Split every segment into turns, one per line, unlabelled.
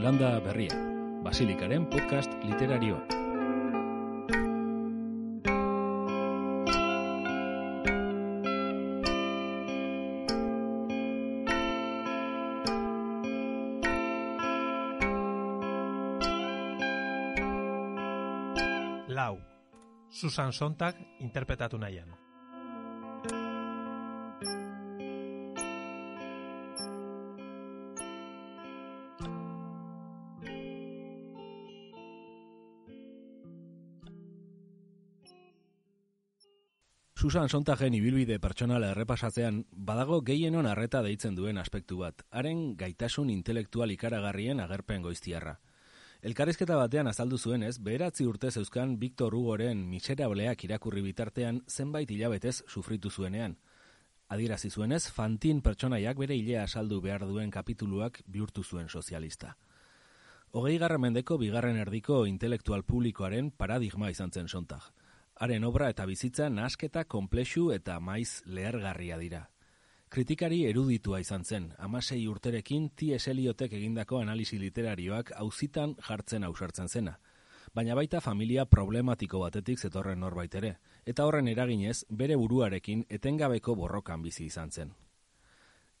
Zelanda Berria, Basilikaren podcast literarioa.
Lau, Susan Sontag interpretatu nahian.
Susan Sontagen ibilbide pertsonala errepasatzean, badago gehienon arreta deitzen duen aspektu bat, haren gaitasun intelektual ikaragarrien agerpen goiztiarra. Elkarrizketa batean azaldu zuenez, beheratzi urte zeuzkan Victor Hugoren miserableak irakurri bitartean zenbait hilabetez sufritu zuenean. Adirazi zuenez, fantin pertsonaiak bere hilea asaldu behar duen kapituluak bihurtu zuen sozialista. Hogei garra mendeko bigarren erdiko intelektual publikoaren paradigma izan zen sontag haren obra eta bizitza nasketa konplexu eta maiz lehergarria dira. Kritikari eruditua izan zen, amasei urterekin T.S. Eliotek egindako analisi literarioak auzitan jartzen ausartzen zena. Baina baita familia problematiko batetik zetorren norbait ere, eta horren eraginez bere buruarekin etengabeko borrokan bizi izan zen.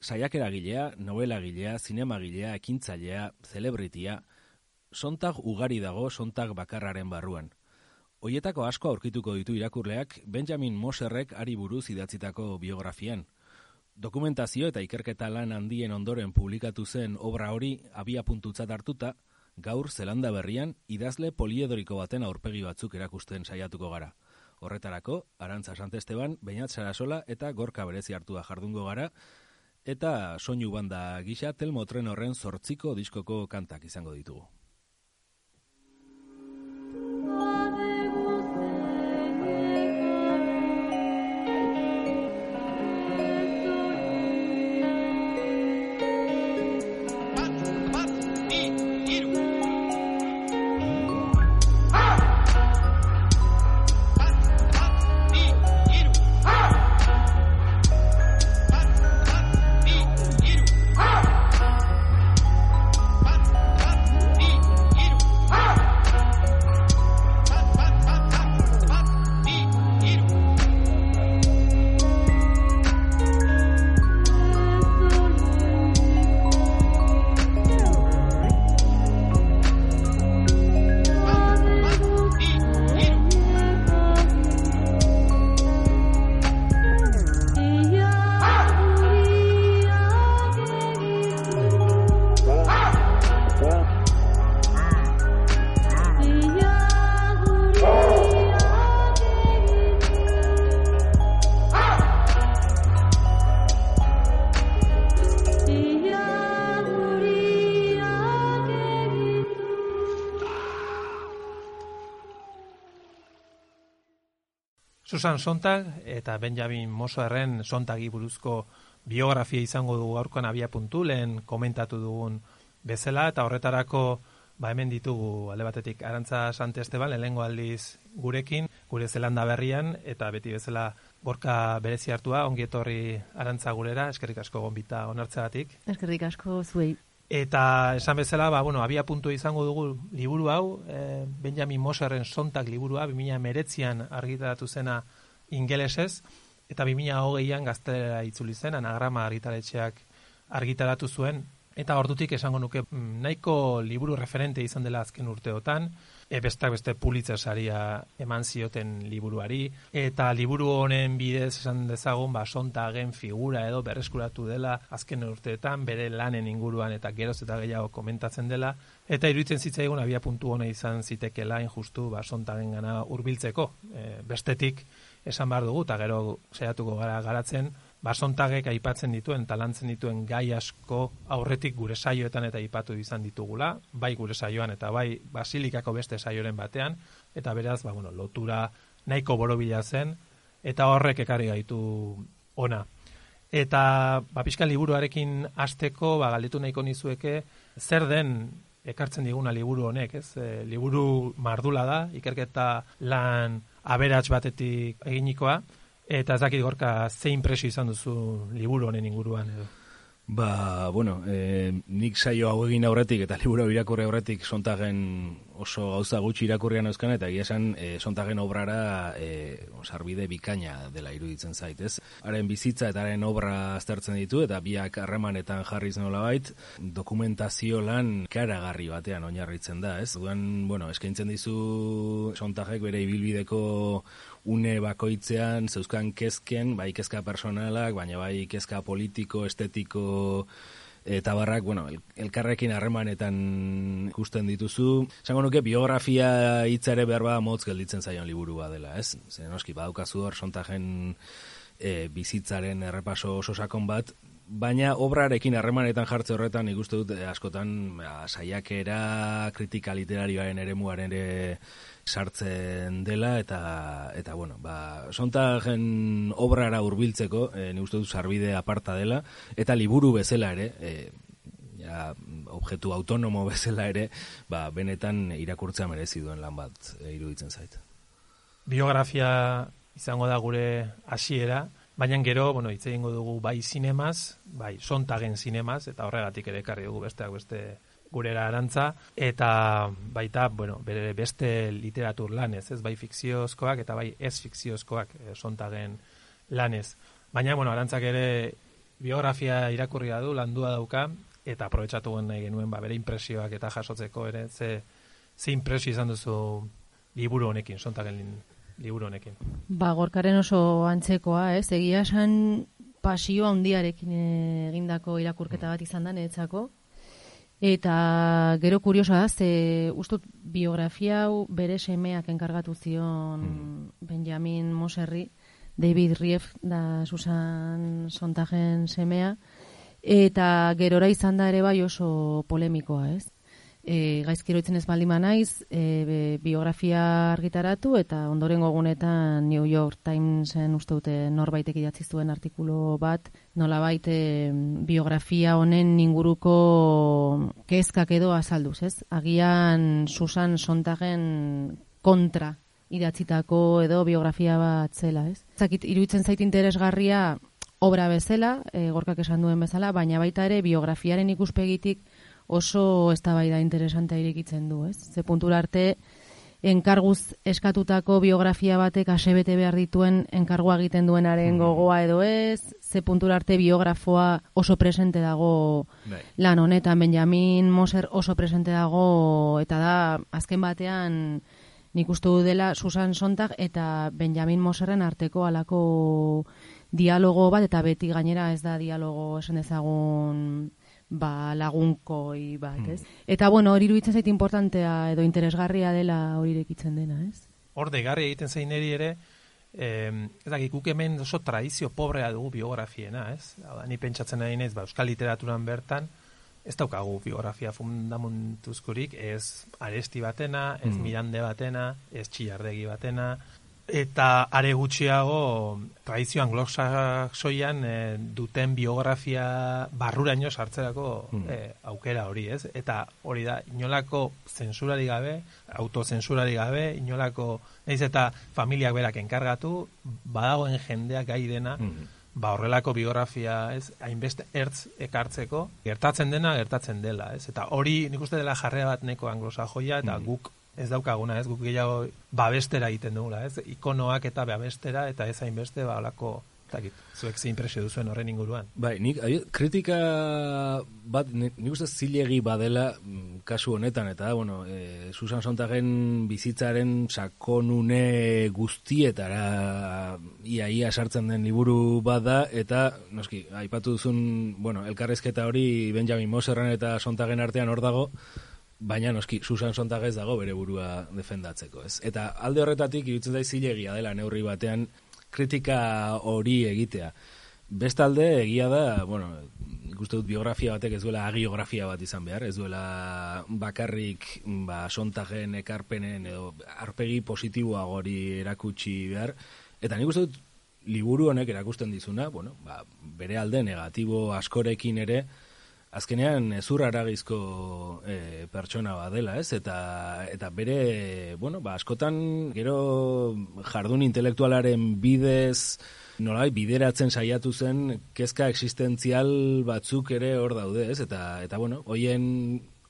Saiakeragilea, novelagilea, zinemagilea, ekintzailea, celebritia, sontag ugari dago sontag bakarraren barruan – Hoietako asko aurkituko ditu irakurleak Benjamin Moserrek ari buruz idatzitako biografian. Dokumentazio eta ikerketa lan handien ondoren publikatu zen obra hori abia puntutzat hartuta, gaur Zelanda berrian idazle poliedoriko baten aurpegi batzuk erakusten saiatuko gara. Horretarako, Arantza Santesteban, Beñat Sarasola eta Gorka Berezi hartua jardungo gara, eta soinu banda gisa telmotren horren zortziko diskoko kantak izango ditugu.
Susan Sontag eta Benjamin Mosoerren Sontagi buruzko biografia izango dugu gaurkoan abia puntu, lehen komentatu dugun bezala, eta horretarako ba hemen ditugu alde batetik Arantza Sante Esteban, lehengo aldiz gurekin, gure Zelanda berrian, eta beti bezala gorka berezi hartua, ongi etorri Arantza gurera, eskerrik asko gonbita onartzeagatik.
Eskerrik asko zuei.
Eta esan bezala, ba, bueno, abia puntu izango dugu liburu hau, e, Benjamin Moserren sontak liburua, 2000 meretzian argitaratu zena ingelesez, eta 2000 hogeian gaztelera itzuli zen, anagrama argitaletxeak argitaratu zuen, eta ordutik esango nuke mm, nahiko liburu referente izan dela azken urteotan, e, bestak beste pulitzer saria eman zioten liburuari, eta liburu honen bidez esan dezagun, ba, sontagen figura edo berreskuratu dela azken urteetan, bere lanen inguruan eta geroz eta gehiago komentatzen dela, eta iruditzen zitzaigun abia puntu hona izan ziteke lain justu ba, sontagen gana urbiltzeko. E, bestetik, esan behar dugu, eta gero saiatuko gara garatzen, basontagek aipatzen dituen talantzen dituen gai asko aurretik gure saioetan eta aipatu izan ditugula, bai gure saioan eta bai basilikako beste saioren batean, eta beraz, ba, bueno, lotura nahiko borobila zen, eta horrek ekarri gaitu ona. Eta ba, pixka liburuarekin hasteko ba, galdetu nahiko nizueke, zer den ekartzen diguna liburu honek, ez? E, liburu mardula da, ikerketa lan aberats batetik eginikoa, Eta ez dakit gorka zein presio izan duzu liburu honen inguruan edo?
Ba, bueno, e, nik saio hau egin aurretik eta liburu irakurri aurretik sontagen oso gauza gutxi irakurrian euskan eta egia esan e, sontagen obrara e, sarbide bikaina dela iruditzen zait, ez? Haren bizitza eta haren obra aztertzen ditu eta biak harremanetan jarriz nolabait dokumentazio lan karagarri batean oinarritzen da, ez? Duan, bueno, eskaintzen dizu sontagek bere ibilbideko une bakoitzean zeuzkan kezken, bai kezka personalak, baina bai kezka politiko, estetiko, eta barrak, bueno, elkarrekin harremanetan ikusten dituzu. Zango nuke, biografia hitzare behar bada motz gelditzen zaion liburua dela, ez? Zer noski, badaukazu hor, sontajen e, bizitzaren errepaso oso sakon bat, baina obrarekin harremanetan jartze horretan ikuste dut eh, askotan ba, saiakera kritika literarioaren eremuaren ere sartzen dela eta eta bueno, ba sontagen obrara hurbiltzeko, e, ni uste dut sarbide aparta dela eta liburu bezala ere, e, ja, objektu autonomo bezala ere, ba, benetan irakurtzea merezi duen lan bat e, iruditzen zait.
Biografia izango da gure hasiera, baina gero, bueno, hitz egingo dugu bai sinemaz, bai sontagen sinemaz eta horregatik ere ekarri dugu besteak beste gurera arantza, eta baita, bueno, bere beste literatur lanez, ez bai fikziozkoak eta bai ez fikziozkoak e, sontagen lanez. Baina, bueno, arantzak ere biografia irakurria du, landua dauka, eta aprobetsatu nahi genuen, ba, bere impresioak eta jasotzeko ere, ze, ze impresio izan duzu liburu honekin, sontagen liburu honekin.
Ba, gorkaren oso antzekoa, ez, egia esan pasioa handiarekin egindako irakurketa bat izan da, netzako, Eta gero kuriosa da, ze ustut biografia hau bere semeak enkargatu zion mm. Benjamin Moserri, David Rief da Susan Sontagen semea, eta gerora izan da ere bai oso polemikoa, ez? E, gaizkiro itzen ez baldima naiz, e, biografia argitaratu eta ondoren gogunetan New York Timesen uste dute norbaitek idatzi zuen artikulu bat, nola baite biografia honen inguruko kezkak edo azalduz, ez? Agian Susan Sontagen kontra idatzitako edo biografia bat zela, ez? Zakit, iruditzen zait interesgarria obra bezala, e, gorkak esan duen bezala, baina baita ere biografiaren ikuspegitik oso eztabaida interesantea irekitzen du, ez? Ze puntura arte enkarguz eskatutako biografia batek asebete behar dituen enkargua egiten duenaren mm. gogoa edo ez, ze puntura arte biografoa oso presente dago bai. lan honetan, Benjamin Moser oso presente dago, eta da, azken batean, nik uste du dela Susan Sontag eta Benjamin Moserren arteko alako dialogo bat, eta beti gainera ez da dialogo esan dezagun ba, lagunkoi bat, hmm. ez? Eta, bueno, hori iruditzen zait importantea edo interesgarria dela hori irekitzen dena, ez?
Hor, degarri egiten zein eri ere, eh, ez dakik, guk hemen oso tradizio pobrea dugu biografiena, ez? Hau ni pentsatzen nahi nez, ba, euskal literaturan bertan, ez daukagu biografia fundamentuzkurik, ez aresti batena, ez mm. mirande batena, ez txillardegi batena, eta are gutxiago tradizio anglosaxoian e, duten biografia barruraino sartzerako hmm. eh, aukera hori, ez? Eta hori da, inolako zensurari gabe, autozensurari gabe, inolako, naiz eta familiak berak enkargatu, badagoen jendeak gai dena, hmm. ba horrelako biografia, ez? Hainbeste ertz ekartzeko, gertatzen dena, gertatzen dela, ez? Eta hori nik uste dela jarrea bat neko anglosajoia, eta hmm. guk ez daukaguna, ez guk gehiago babestera egiten dugula, ez ikonoak eta babestera eta ez hainbeste ba holako takit, zuek ze impresio duzuen horren inguruan.
Bai, nik kritika bat nik, uste zilegi badela mm, kasu honetan eta bueno, e, Susan Sontagen bizitzaren sakonune guztietara ia ia sartzen den liburu bada eta noski aipatu duzun, bueno, elkarrezketa hori Benjamin Moserren eta Sontagen artean hor dago baina noski Susan Sontag ez dago bere burua defendatzeko, ez? Eta alde horretatik irutzen da zilegia dela neurri batean kritika hori egitea. Bestalde egia da, bueno, ikuste dut biografia batek ez duela agiografia bat izan behar, ez duela bakarrik ba, sontagen ekarpenen edo arpegi positiboa gori erakutsi behar. Eta nik uste dut liburu honek erakusten dizuna, bueno, ba, bere alde negatibo askorekin ere, azkenean ezur aragizko e, pertsona bat dela, ez? Eta, eta bere, bueno, ba, askotan gero jardun intelektualaren bidez nolai bideratzen saiatu zen kezka existentzial batzuk ere hor daude, ez? Eta eta bueno, hoien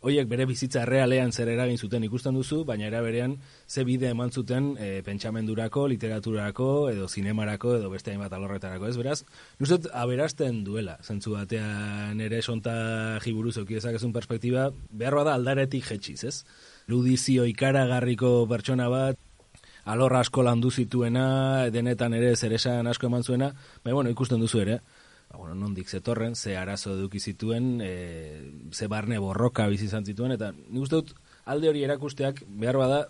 hoiek bere bizitza realean zer eragin zuten ikusten duzu, baina era berean ze bide eman zuten e, pentsamendurako, literaturako edo zinemarako edo beste hainbat alorretarako, ez beraz? Nuzet aberasten duela, zentzu batean ere sonta jiburuz ezun perspektiba, behar da aldaretik jetxiz, ez? Ludizio ikaragarriko pertsona bat, alor asko landu zituena, denetan ere zeresan asko eman zuena, baina bueno, ikusten duzu ere, ba, bueno, nondik zetorren, ze arazo eduki zituen, e, ze barne borroka bizi izan zituen, eta nik uste dut alde hori erakusteak behar bada,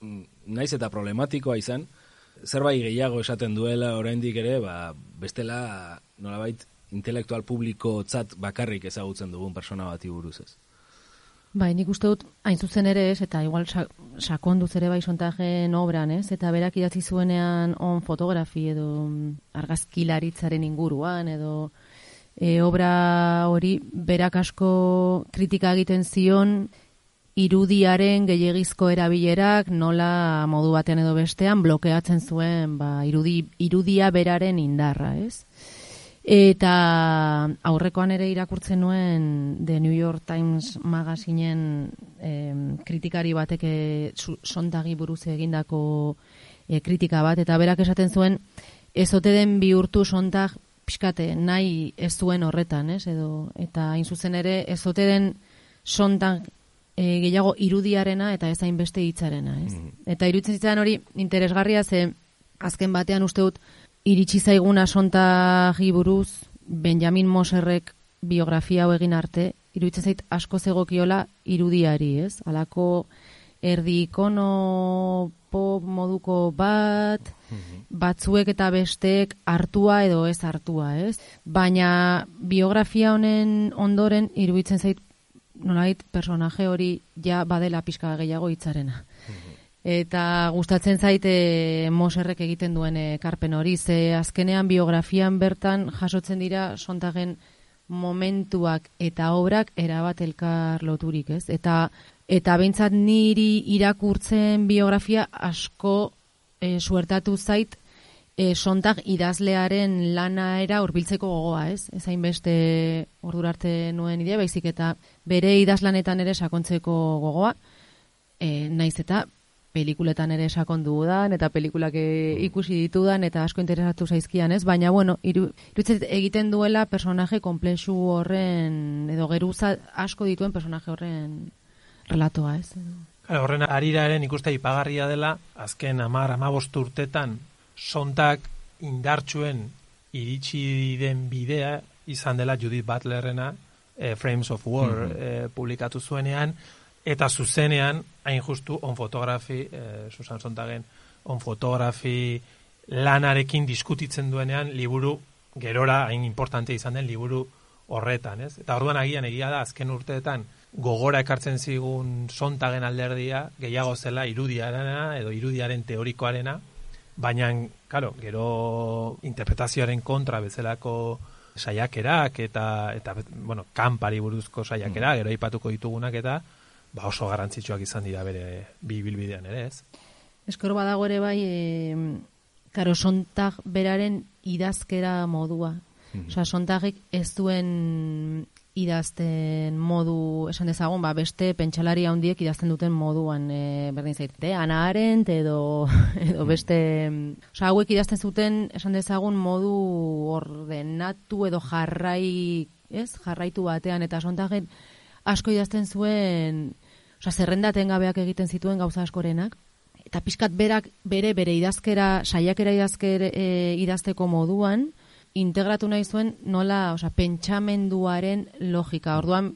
mm, naiz eta problematikoa izan, zerbait gehiago esaten duela oraindik ere, ba, bestela nolabait intelektual publiko tzat bakarrik ezagutzen dugun persona bati buruz ez.
Bai, nik uste dut, hain zuzen ere ez, eta igual sakonduz ere bai sontajen obran ez, eta berak idatzi zuenean on fotografi edo mm, argazkilaritzaren inguruan, edo e, obra hori berak asko kritika egiten zion irudiaren gehiagizko erabilerak nola modu batean edo bestean blokeatzen zuen ba, irudi, irudia beraren indarra, ez? Eta aurrekoan ere irakurtzen nuen The New York Times magazinen eh, kritikari batek sontagi buruz egindako eh, kritika bat, eta berak esaten zuen ezote den bihurtu sontag pixkate nahi ez zuen horretan, ez? Edo, eta hain zuzen ere ezote den sontag e, gehiago irudiarena eta ezain beste hitzarena, ez? Mm. Eta irutzen zitzen hori interesgarria ze azken batean uste dut iritsi zaiguna sonta buruz Benjamin Moserrek biografia hau egin arte, iruditzen zait asko zegokiola irudiari, ez? Alako erdi ikono pop moduko bat, mhm. batzuek eta besteek hartua edo ez hartua, ez? Baina biografia honen ondoren iruditzen zait nolait personaje hori ja badela pixka gehiago hitzarena. Eta gustatzen zaite Moserrek egiten duen ekarpen hori, ze azkenean biografian bertan jasotzen dira sontagen momentuak eta obrak erabat elkar loturik, ez? Eta eta beintzat niri irakurtzen biografia asko e, suertatu zait e, sontag idazlearen lana era hurbiltzeko gogoa, ez? Ez beste ordurarte nuen idea, baizik eta bere idazlanetan ere sakontzeko gogoa, e, naiz eta pelikuletan ere sakondu dudan, eta pelikulak e, ikusi ditudan, eta asko interesatu zaizkian, ez? Baina, bueno, iru, egiten duela personaje komplexu horren, edo geruza asko dituen personaje horren relatoa, ez?
Claro, horren ariraren ikuste ipagarria dela, azken amar, amabost urtetan, sontak indartsuen iritsi den bidea izan dela Judith Butlerrena, eh, Frames of War mm -hmm. publikatu zuenean, eta zuzenean hain justu on fotografi e, Susan Sontagen on fotografi lanarekin diskutitzen duenean liburu gerora hain importante izan den liburu horretan, ez? Eta orduan agian egia da azken urteetan gogora ekartzen zigun Sontagen alderdia gehiago zela irudiarena edo irudiaren teorikoarena, baina claro, gero interpretazioaren kontra bezalako saiakerak eta eta bueno, kanpari buruzko saiakera, mm. gero aipatuko ditugunak eta ba oso garrantzitsuak izan dira bere bi bilbidean ere, ez?
Eskoro badago ere bai, e, karo, sontag beraren idazkera modua. Mm -hmm. sontagik ez duen idazten modu, esan dezagun, ba, beste pentsalari handiek idazten duten moduan, e, berdin zaite, Ana Arendt edo, edo beste... Osa, hauek idazten zuten, esan dezagun, modu ordenatu edo jarrai, ez? Jarraitu batean, eta sontagen asko idazten zuen Osa, zerrendaten gabeak egiten zituen gauza askorenak. Eta pixkat berak bere bere idazkera, saiakera idazkera e, idazteko moduan, integratu nahi zuen nola, osa, pentsamenduaren logika. Orduan,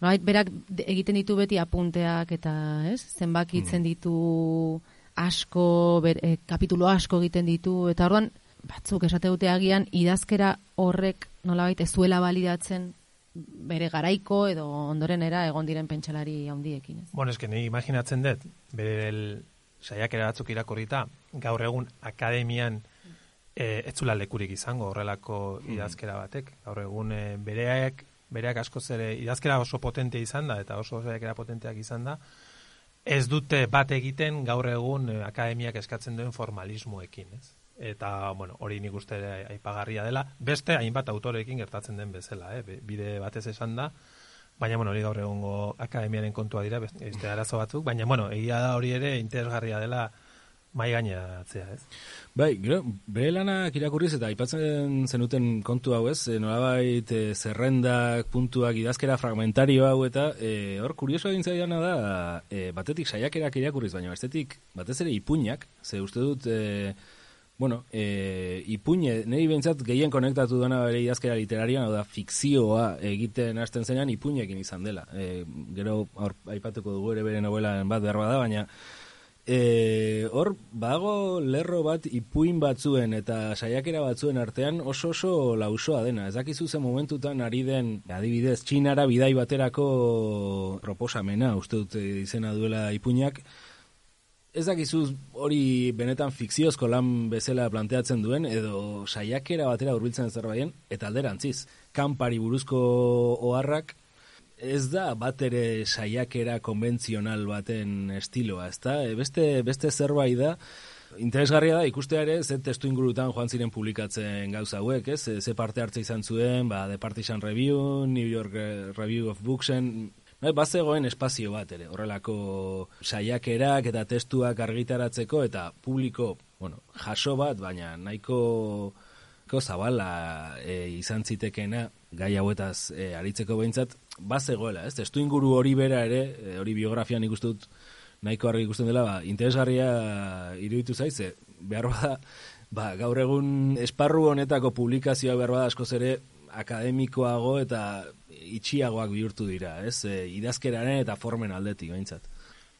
nola, berak egiten ditu beti apunteak eta, ez, zenbak itzen hmm. ditu asko, ber, e, kapitulo asko egiten ditu, eta orduan, batzuk esate dute agian, idazkera horrek nola ez zuela balidatzen bere garaiko edo ondorenera egon diren pentsalari handiekin. Ez?
Bueno, eske ni imaginatzen dut, bere el saiakera batzuk irakurrita, gaur egun akademian e, etzula lekurik izango horrelako mm. idazkera batek. Gaur egun e, bereak, bereak asko zere idazkera oso potente izan da, eta oso saiakera potenteak izan da, ez dute bat egiten gaur egun e, akademiak eskatzen duen formalismoekin, ez? Eta bueno, hori nik uste aipagarria dela, beste hainbat autorekin gertatzen den bezala, eh? bide batez esan da, baina bueno, hori gaur egongo akademiaren kontua dira, beste arazo batzuk, baina bueno, egia da hori ere interesgarria dela mai gaineratzea, ez?
Bai, gero, bere lanak irakurriz eta aipatzen zenuten kontu hau ez, e, nolabait e, zerrendak, puntuak, idazkera fragmentario hau eta e, hor kurioso egin zaidana da, e, batetik saiakerak irakurriz, baina bestetik batez ere ipuñak, ze uste dut, e, bueno, e, ipuñe, nahi bentsat gehien konektatu dena bere idazkera literarian, da fikzioa egiten hasten zenean ipuñekin izan dela. E, gero, hor, aipatuko dugu ere bere novelan bat behar da, baina E, hor, bago lerro bat ipuin batzuen eta saiakera batzuen artean oso oso lausoa dena. Ez dakizu zen momentutan ari den, adibidez, txinara bidai baterako proposamena, uste dut izena duela ipuinak, Ez dakizu hori benetan fikziozko lan bezala planteatzen duen, edo saiakera batera hurbiltzen zerbaien, eta alderantziz, kanpari buruzko oharrak ez da bat ere saiakera konbentzional baten estiloa, ezta? E, beste, beste zerbait da, interesgarria da ikustea ere ze testu ingurutan joan ziren publikatzen gauza hauek, ez? Ze parte hartze izan zuen, ba, The Partisan Review, New York Review of Booksen, Bai, bazegoen espazio bat ere, horrelako saiakerak eta testuak argitaratzeko eta publiko, bueno, jaso bat, baina nahiko zabala e, izan zitekena gai hauetaz e, aritzeko behintzat, bazegoela, ez? Testu inguru hori bera ere, e, hori biografian ikustut nahiko argi ikusten dela, ba, interesgarria iruditu zaize, behar bada, ba, gaur egun esparru honetako publikazioa behar bada askoz ere akademikoago eta itxiagoak bihurtu dira, ez? E, idazkeraren eta formen aldetik, behintzat.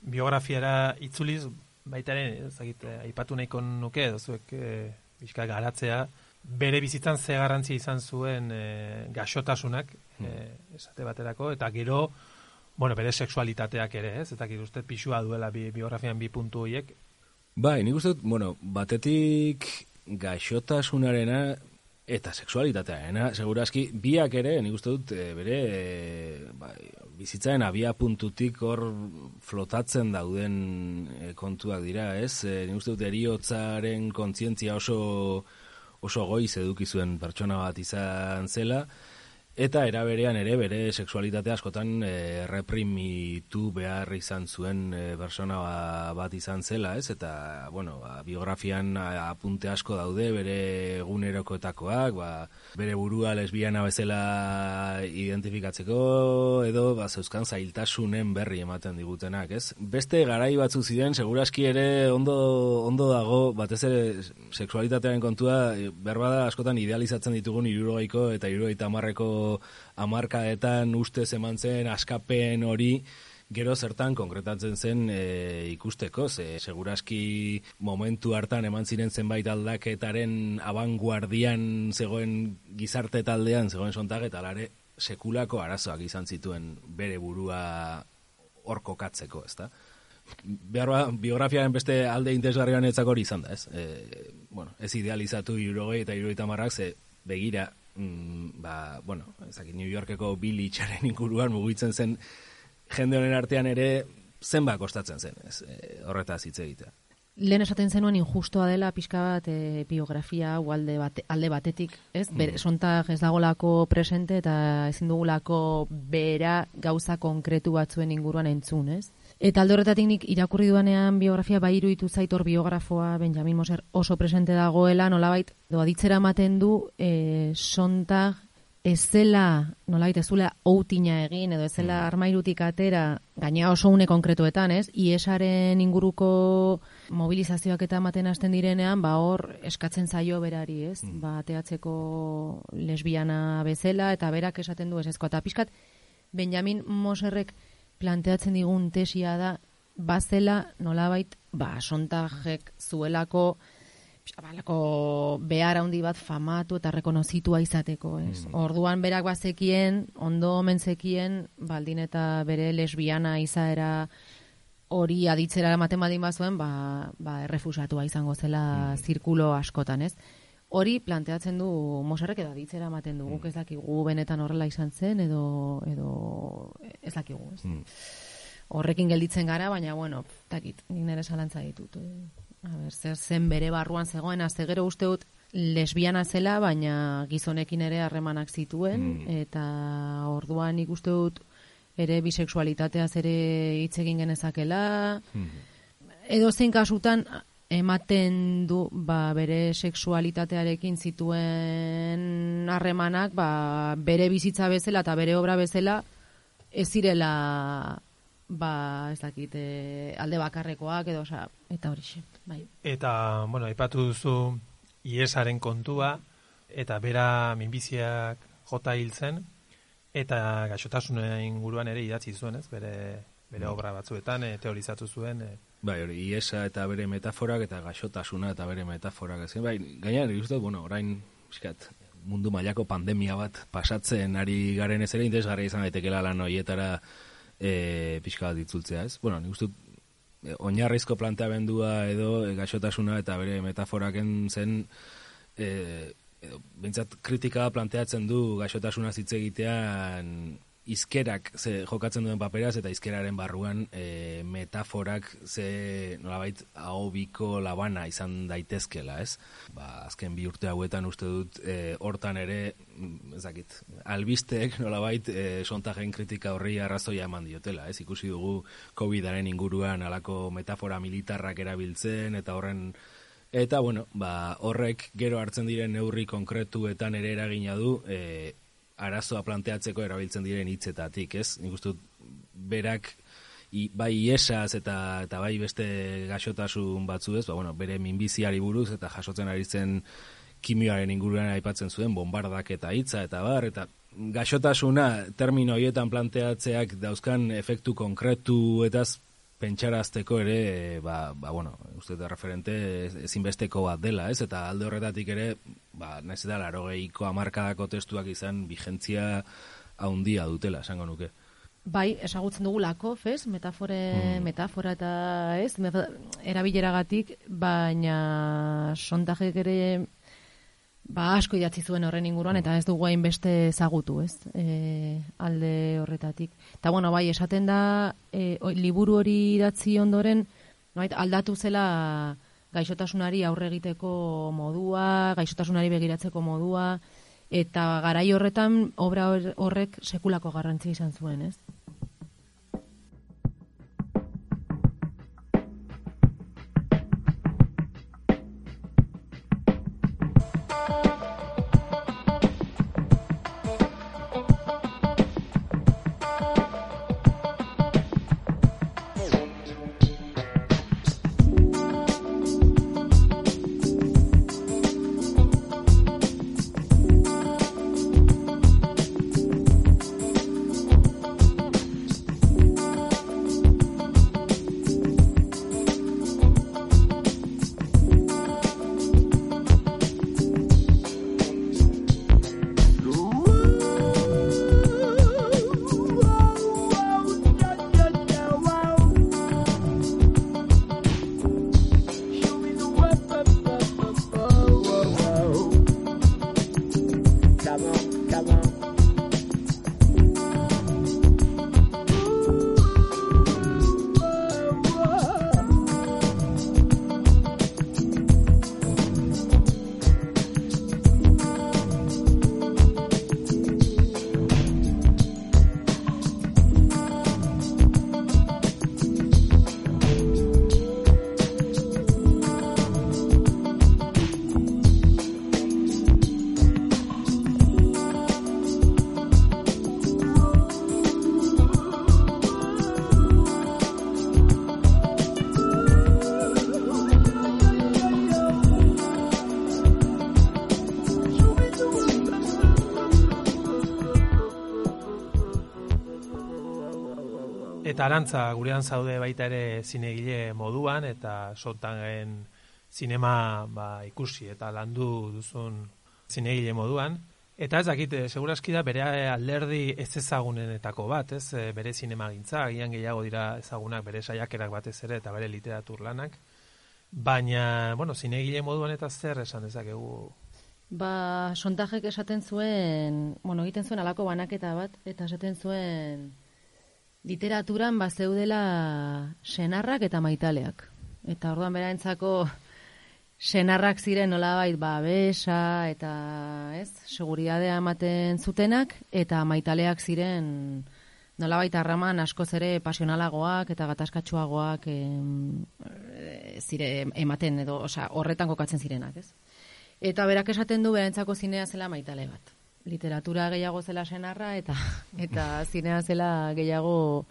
Biografiara itzuliz, baitaren, ezagite, aipatu nahiko nuke, zuek e, garatzea, bere bizitzan ze garrantzia izan zuen e, gaxotasunak e, esate baterako eta gero bueno, bere sexualitateak ere, ez? Eta gero uste pixua duela bi, biografian bi puntu horiek.
Bai, nik uste, bueno, batetik gaixotasunarena eta sexualitatearena, segurazki, biak ere, nik uste dut, e, bere e, bai, bizitzaren abia puntutik hor flotatzen dauden e, kontuak dira, ez? E, nik uste dut, eriotzaren kontzientzia oso oso goiz eduki zuen pertsona bat izan zela, Eta eraberean ere bere sexualitatea askotan eh, e, reprimitu behar izan zuen e, persona bat izan zela, ez? Eta, bueno, ba, biografian apunte asko daude bere egunerokoetakoak, ba, bere burua lesbiana bezala identifikatzeko edo ba, zeuzkan zailtasunen berri ematen digutenak, ez? Beste garai batzu ziren segurazki ere ondo, ondo dago batez ere sexualitatearen kontua eh, berbada askotan idealizatzen ditugun 60ko eta 70ko azkeneko hamarkadetan ustez eman zen askapen hori gero zertan konkretatzen zen e, ikusteko, ze seguraski momentu hartan eman ziren zenbait aldaketaren abanguardian zegoen gizarte taldean, zegoen sontak eta lare sekulako arazoak izan zituen bere burua hor kokatzeko, ezta? Beharra, biografiaren beste alde interesgarrioan etzak hori izan da, ez? E, bueno, ez idealizatu irurogei eta irurogeita marrak, ze begira mm, ba, bueno, ezakit, New Yorkeko Billy txaren inguruan mugitzen zen jende honen artean ere zenba kostatzen zen, ez, e, horretaz hitz egitea.
Lehen esaten zenuen injustoa dela pixka bat e, biografia hau alde, bate, alde batetik, ez? Mm. sontak ez dagolako presente eta ezin dugulako bera gauza konkretu batzuen inguruan entzun, ez? Eta alde horretatik nik irakurri duanean biografia bai iruditu zaitor biografoa Benjamin Moser oso presente dagoela, nolabait, doa ditzera ematen du e, sontag ez zela, nolabait, ez zula outina egin, edo ez zela mm. armairutik atera, gaina oso une konkretuetan, ez? Iesaren inguruko mobilizazioak eta ematen hasten direnean, ba hor eskatzen zaio berari, ez? Mm. Ba, teatzeko lesbiana bezala, eta berak esaten du ez ezko. Eta pixkat, Benjamin Moserrek, planteatzen digun tesia da bazela nolabait ba sontajek zuelako balako behar handi bat famatu eta rekonozitua izateko, ez? Mm. Orduan berak bazekien, ondo mentzekien, baldin eta bere lesbiana izaera hori aditzera matemadin bazuen, ba, ba errefusatua izango zela mm. zirkulo askotan, ez? Hori planteatzen du Mosarrek edo aditzera ematen du, guk mm. ez dakigu benetan horrela izan zen, edo, edo ez dakigu, ez? Mm horrekin gelditzen gara, baina, bueno, takit, nik nire salantza ditut. Eh, a ber, zer zen bere barruan zegoen, azte gero uste dut lesbiana zela, baina gizonekin ere harremanak zituen,
Mm.
eta orduan nik uste dut ere bisexualitateaz ere hitz egin genezakela, edo zein kasutan ematen du ba, bere sexualitatearekin zituen harremanak ba, bere bizitza bezala eta bere obra bezala ez zirela ba, ez dakit, eh, alde bakarrekoak edo, osea, eta horixe, bai.
Eta, bueno, aipatu duzu iesaren kontua, eta bera minbiziak jota hil zen, eta gaixotasunen inguruan ere idatzi zuen, ez? Bere, bere obra batzuetan, e, teorizatu zuen, e,
Bai, hori, iesa eta bere metaforak eta gaixotasuna eta bere metaforak. Ezin, bai, uste, dut, bueno, orain, pixkat, mundu mailako pandemia bat pasatzen ari garen ez ere interesgarria izan daitekela lan horietara e, pixka bat ditzultzea, ez? Bueno, nik uste e, oinarrizko planteamendua edo e, gaixotasuna eta bere metaforaken zen e, edo, bintzat kritika planteatzen du gaixotasuna hitz egitean izkerak ze jokatzen duen paperaz eta izkeraren barruan e, metaforak ze nolabait ahobiko labana izan daitezkela, ez? Ba, azken bi urte hauetan uste dut e, hortan ere, mm, ez dakit, albisteek nolabait e, sontajen kritika horri arrazoia eman diotela, ez? Ikusi dugu COVIDaren inguruan alako metafora militarrak erabiltzen eta horren Eta, bueno, ba, horrek gero hartzen diren neurri konkretuetan ere eragina du, e, arazoa planteatzeko erabiltzen diren hitzetatik, ez? Nik uste berak i, bai iesaz eta, eta bai beste gaixotasun batzu ez, ba, bueno, bere minbiziari buruz eta jasotzen ari zen kimioaren inguruan aipatzen zuen, bombardak eta hitza eta bar, eta gaixotasuna termino horietan planteatzeak dauzkan efektu konkretu eta pentsarazteko ere, e, ba, ba, bueno, uste da referente ezinbesteko bat dela, ez? Eta alde horretatik ere, ba, naiz eta laro gehiko amarkadako testuak izan vigentzia haundia dutela, esango nuke.
Bai, esagutzen dugulako, fez, metafore, metafora eta ez, meta- erabileragatik, baina sontajek ere ba, asko idatzi zuen horren inguruan, eta ez dugu hainbeste ezagutu, ez, e, alde horretatik. Eta, bueno, bai, esaten da, e, oi- liburu hori idatzi ondoren, nolabait, aldatu zela gaixotasunari aurre egiteko modua, gaixotasunari begiratzeko modua, eta garai horretan obra hor- horrek sekulako garrantzia izan zuen, ez?
Eta arantza gurean zaude baita ere zinegile moduan eta sotangen zinema ba, ikusi eta landu duzun zinegile moduan. Eta ez dakit, eh, seguraski da bere alderdi ez ezagunenetako bat, ez eh, bere zinema gintza, agian gehiago dira ezagunak bere saiakerak batez ere eta bere literatur lanak. Baina, bueno, zinegile moduan eta zer esan dezakegu
Ba, sontajek esaten zuen, bueno, egiten zuen alako banaketa bat, eta esaten zuen literaturan bazeudela senarrak eta maitaleak. Eta orduan beraentzako senarrak ziren nolabait babesa eta, ez, seguridadea ematen zutenak eta maitaleak ziren nolabait harraman askoz ere pasionalagoak eta gatazkatsuagoak em, eh, zire ematen edo, osea, horretan kokatzen zirenak, ez? Eta berak esaten du berentzako zinea zela maitale bat. Literatura gehiago zela senarra eta eta zinea zela gehiago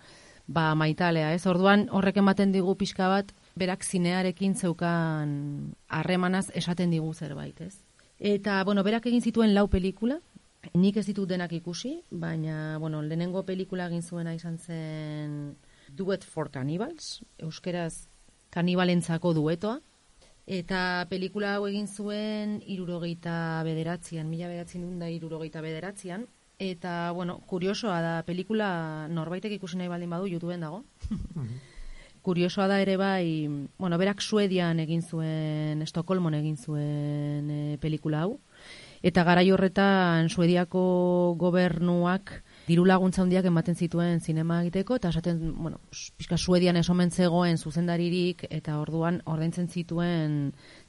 ba maitalea, ez? Orduan horrek ematen digu pixka bat berak zinearekin zeukan harremanaz esaten digu zerbait, ez? Eta, bueno, berak egin zituen lau pelikula, nik ez ditut denak ikusi, baina, bueno, lehenengo pelikula egin zuena izan zen Duet for Cannibals, euskeraz kanibalentzako duetoa, eta pelikula hau egin zuen irurogeita bederatzean, mila bederatzen duen da irurogeita bederatzean, eta, bueno, kuriosoa da, pelikula norbaitek ikusi nahi baldin badu, YouTubeen dago. Kuriosoa da ere bai, bueno, berak Suedian egin zuen, Estokolmon egin zuen e, pelikula hau, eta garai horretan Suediako gobernuak diru laguntza handiak ematen zituen zinema egiteko, eta esaten, bueno, pixka Suedian esomen zegoen zuzendaririk, eta orduan ordaintzen zituen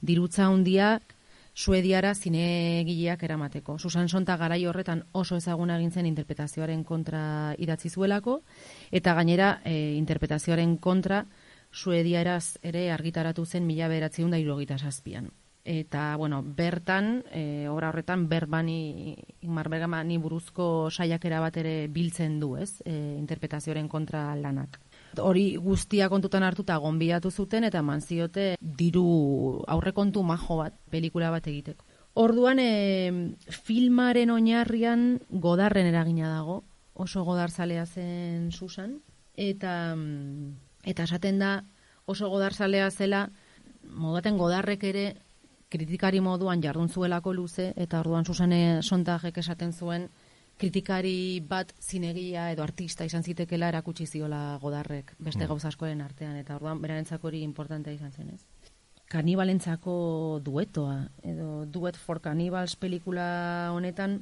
dirutza handiak Suediara zinegileak eramateko. Susan Sonta garai horretan oso ezaguna egin zen interpretazioaren kontra idatzi zuelako, eta gainera e, interpretazioaren kontra Suediaraz ere argitaratu zen mila beratzen da irogita zazpian. Eta, bueno, bertan, e, obra horretan, berbani, Ingmar Bergamani buruzko saiakera bat ere biltzen du, ez, e, interpretazioaren kontra lanak. Hori guztia kontutan hartuta gonbidatu zuten eta eman ziote diru aurrekontu majo bat, pelikula bat egiteko. Orduan, e, filmaren oinarrian godarren eragina dago, oso godarzalea zen Susan, eta, eta esaten da oso godarzalea zela, modaten godarrek ere kritikari moduan jardun zuelako luze, eta orduan Susane Sontagek esaten zuen, kritikari bat zinegia edo artista izan zitekela erakutsi ziola godarrek beste
Mm.
gauza askoren artean, eta orduan berarentzako hori importantea izan zen, ez? Kanibalentzako duetoa, edo Duet for Cannibals pelikula honetan,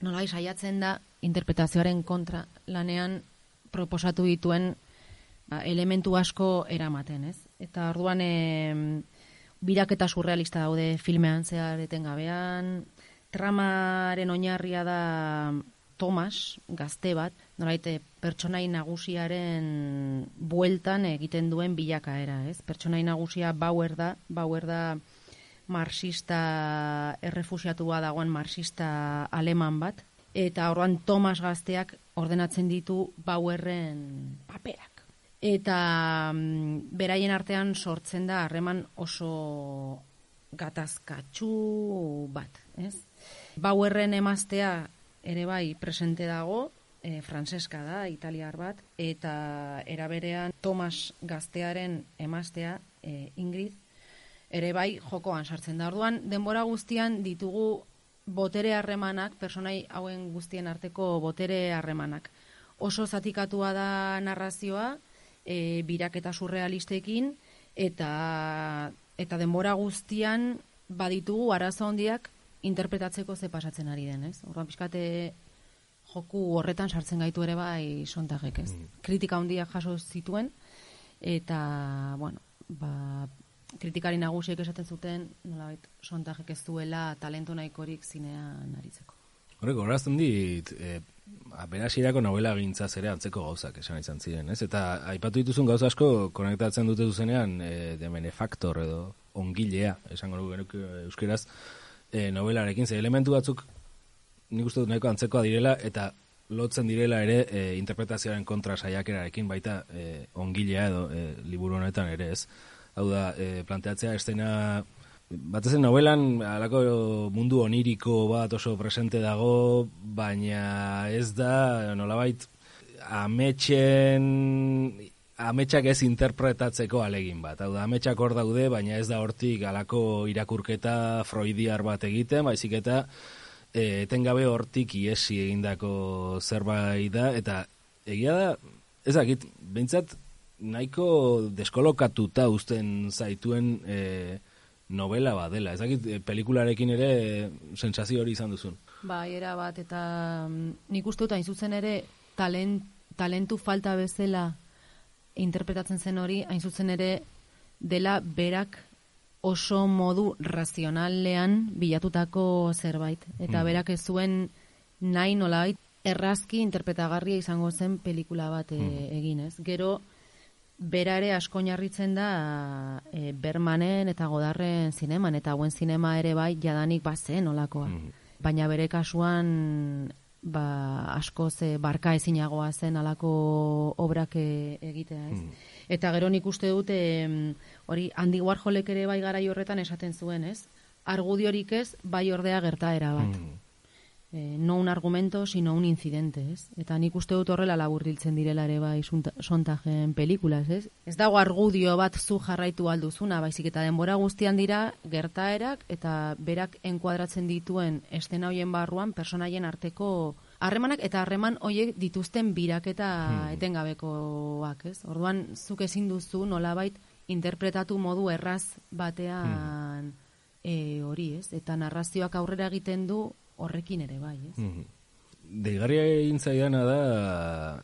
nola saiatzen da interpretazioaren kontra lanean proposatu dituen ba, elementu asko eramaten, ez? Eta orduan em, biraketa surrealista daude filmean zehar etengabean, tramaren oinarria da Thomas, gazte bat, nolaite pertsonai nagusiaren bueltan egiten duen bilakaera, ez? Pertsonai nagusia Bauer da, Bauer da marxista errefusiatua dagoen marxista aleman bat, eta orduan Thomas gazteak ordenatzen ditu Bauerren paperak. Eta mm, beraien artean sortzen da harreman oso gatazkatsu bat, ez? Bauerren emaztea ere bai presente dago, e, franceska da, italiar bat, eta eraberean Thomas gaztearen emaztea, e, Ingrid, ere bai jokoan sartzen da. Orduan, denbora guztian ditugu botere harremanak, personai hauen guztien arteko botere harremanak. Oso zatikatua da narrazioa, e, biraketa surrealistekin, eta, eta denbora guztian baditugu arazo handiak interpretatzeko ze pasatzen ari den, ez? Orduan pixkate joku horretan sartzen gaitu ere bai sontagek, ez? Kritika handiak jaso zituen, eta, bueno, ba, kritikari nagusiek esaten zuten, nolabait, sontagek ez duela talentu nahikorik zinean aritzeko.
Horrek, horazten dit, e, berasirako novela gintzaz ere antzeko gauzak esan izan ziren, ez? Eta aipatu dituzun gauza asko konektatzen dute zuzenean e, de benefactor edo ongilea, esango nuke genuke euskeraz, e, novelarekin, ze elementu batzuk nik uste dut nahiko antzekoa direla, eta lotzen direla ere e, interpretazioaren kontra saiakerarekin baita e, ongilea edo e, liburu honetan ere ez. Hau da, e, planteatzea estena Batezen novelan alako mundu oniriko bat oso presente dago, baina ez da nolabait ametxen ametxak ez interpretatzeko alegin bat. Hau da, ametxak hor daude, baina ez da hortik alako irakurketa freudiar bat egiten, baizik eta e, etengabe hortik iesi egindako zerbait da, eta egia da, ez dakit, behintzat nahiko deskolokatuta uzten zaituen e, novela badela. Ez dakit, e, pelikularekin ere e, sentsazio hori izan duzun.
Bai, era bat, eta mm, nik uste dut hain zuzen ere talent, talentu falta bezala interpretatzen zen hori, hain zuzen ere dela berak oso modu razionalean bilatutako zerbait. Eta
Mm.
berak ez zuen nahi nolabait errazki interpretagarria izango zen pelikula bat e, egin, ez? Gero, bera ere asko oinarritzen da e, Bermanen eta Godarren zineman, eta hauen zinema ere bai jadanik bazen olakoa.
Mhm.
Baina bere kasuan ba, asko ze barka ezinagoa zen alako obrak e, egitea, ez? Eta gero nik uste dute hori Andy Warholek ere bai garai horretan esaten zuen, ez? Argudiorik ez, bai ordea gertaera bat.
Mm.
Eh, no un argumento, sino un incidente, ez? Eta nik uste dut horrela laburbiltzen direla ere bai sontajen pelikulas, ez? Ez dago argudio bat zu jarraitu alduzuna, baizik eta denbora guztian dira gertaerak eta berak enkuadratzen dituen estena hoien barruan personaien arteko harremanak eta harreman hoiek dituzten biraketa etengabekoak, ez? Orduan zuk ezin duzu nolabait interpretatu modu erraz batean e, hori, ez? Eta narrazioak aurrera egiten du horrekin ere bai, ez?
Mhm. Deigarria egin zaidana da,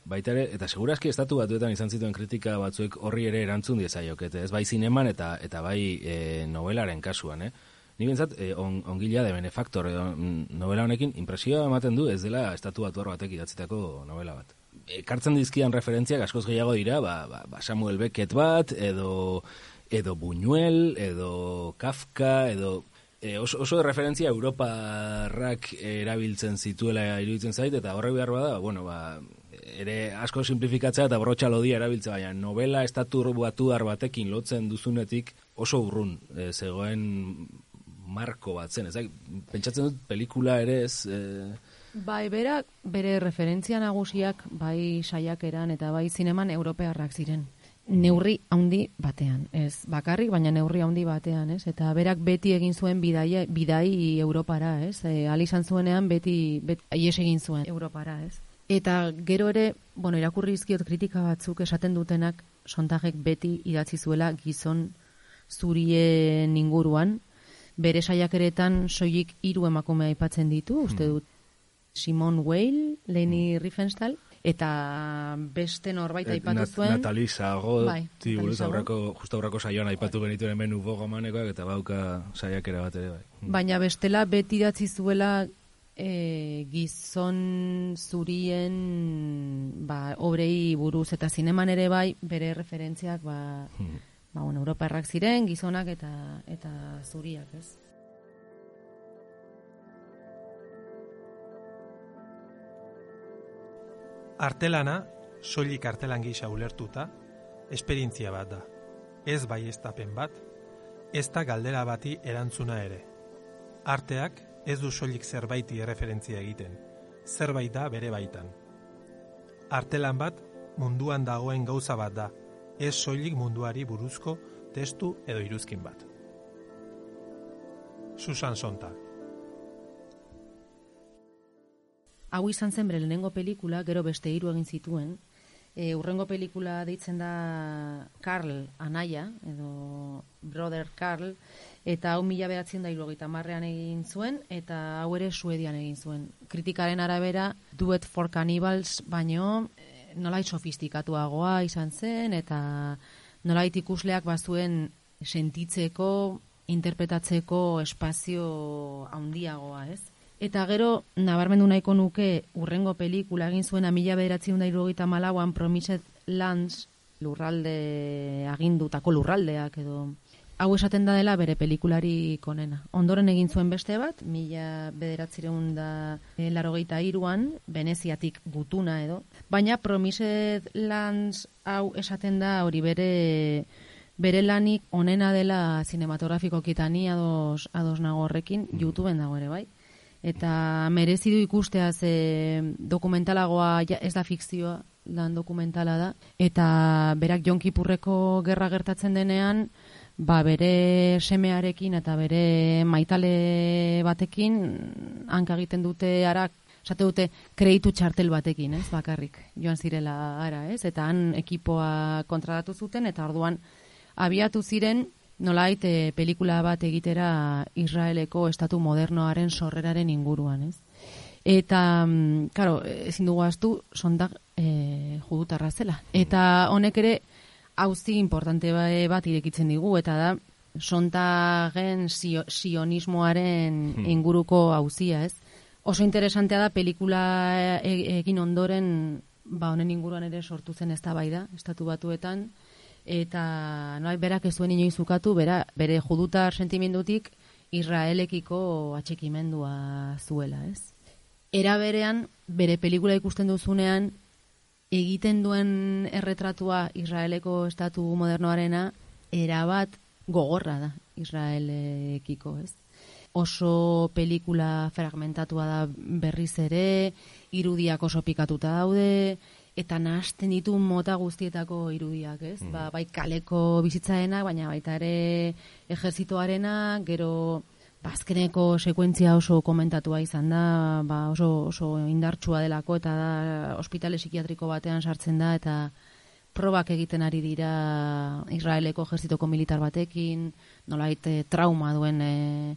baita ere, eta segurazki estatu batuetan izan zituen kritika batzuek horri ere erantzun diezaiokete, ez bai zineman eta eta bai e, novelaren kasuan, eh? Ni bentsat, e, on, ongila de benefactor edo, mm, novela honekin impresioa ematen du ez dela estatu batuar batek idatzitako novela bat. Ekartzen dizkidan referentziak askoz gehiago dira, ba, ba, ba Samuel Beckett bat, edo, edo Buñuel, edo Kafka, edo e, oso, oso referentzia Europarrak erabiltzen zituela iruditzen zait, eta horrek behar bada, bueno, ba, ere asko simplifikatzea eta brotxa lodia erabiltzea, baina novela estatu batuar batekin lotzen duzunetik oso urrun e, zegoen marko bat zen, ezak, pentsatzen dut pelikula ere ez... E,
Bai, berak bere referentzia nagusiak bai saiakeran eta bai zineman europearrak ziren. Neurri handi batean, ez bakarrik, baina neurri handi batean, ez? Eta berak beti egin zuen bidai, bidai Europara, ez? E, al izan zuenean beti, bet, ies egin zuen Europara, ez? Eta gero ere, bueno, irakurri izkiot kritika batzuk esaten dutenak sontajek beti idatzi zuela gizon zurien inguruan, bere saiakeretan soilik hiru emakume aipatzen ditu, uste dut Simon Weil, Leni Riefenstahl, eta beste norbait aipatu
Nat-
zuen.
Natali Sago,
Bai,
buruz
Sago.
aurreko, justo aurreko saioan aipatu genituen hemen ubo gomanekoak, eta bauka saiakera bat ere bai.
Baina bestela beti idatzi zuela e, gizon zurien ba, obrei buruz eta zineman ere bai bere referentziak ba,
Hmm.
ba, bueno, Europarrak ziren gizonak eta eta zuriak, ez?
Artelana, soilik artelan gisa ulertuta, esperientzia bat da. Ez baiestapen bat, ez da galdera bati erantzuna ere. Arteak ez du soilik zerbaiti erreferentzia egiten, zerbait da bere baitan. Artelan bat munduan dagoen gauza bat da, ez soilik munduari buruzko testu edo iruzkin bat. Susan Sontag
Hau izan zen bere lehenengo pelikula, gero beste hiru egin zituen. E, urrengo pelikula deitzen da Carl Anaia, edo Brother Carl, eta hau mila behatzen da hirurogeita marrean egin zuen, eta hau ere Suedian egin zuen. Kritikaren arabera, Duet for Cannibals, baino eh, nolait sofistikatuagoa izan zen, eta nolait ikusleak bazuen sentitzeko, interpretatzeko espazio handiagoa, ez? Eta gero, nabarmendu nahiko nuke urrengo pelikula egin zuena mila bederatzen da irurogeita malauan Promised Lands lurralde agindutako lurraldeak edo hau esaten da dela bere pelikulari konena. Ondoren egin zuen beste bat, mila bederatzireun da e, larogeita iruan, Veneziatik gutuna edo. Baina Promised Lands hau esaten da hori bere bere lanik onena dela zinematografikokitan ni ados, ados nago horrekin, YouTubeen dago ere bai eta merezi du ikustea ze dokumentalagoa ja, ez da fikzioa lan dokumentala da. Eta berak jonkipurreko gerra gertatzen denean ba bere semearekin eta bere maitale batekin hanka egiten dute arak esate dute kreitu txartel batekin, ez, bakarrik, joan zirela ara, ez, eta han ekipoa kontratatu zuten, eta orduan abiatu ziren nolait e, pelikula bat egitera Israeleko estatu modernoaren sorreraren inguruan, ez? Eta, mm, claro, ezin dugu astu sondak e, judutarra zela. Eta honek ere hauzi importante ba- bat irekitzen digu, eta da, sontagen sio, sionismoaren inguruko hauzia, ez? Oso interesantea da pelikula egin ondoren, ba honen inguruan ere sortu zen eztabaida estatu batuetan, eta no, berak ez zuen inoiz ukatu, bera, bere judutar sentimendutik Israelekiko atxekimendua zuela, ez? Era berean, bere pelikula ikusten duzunean, egiten duen erretratua Israeleko estatu modernoarena erabat gogorra da Israelekiko, ez? Oso pelikula fragmentatua da berriz ere, irudiak oso pikatuta daude, eta nahasten ditu mota guztietako irudiak, ez? Ba, bai kaleko bizitzaena, baina baita ere ejerzitoarena, gero ba, azkeneko sekuentzia oso komentatua izan da, ba, oso, oso indartsua delako, eta da ospitale psikiatriko batean sartzen da, eta probak egiten ari dira Israeleko ejerzitoko militar batekin, nolait eh, trauma duen eh,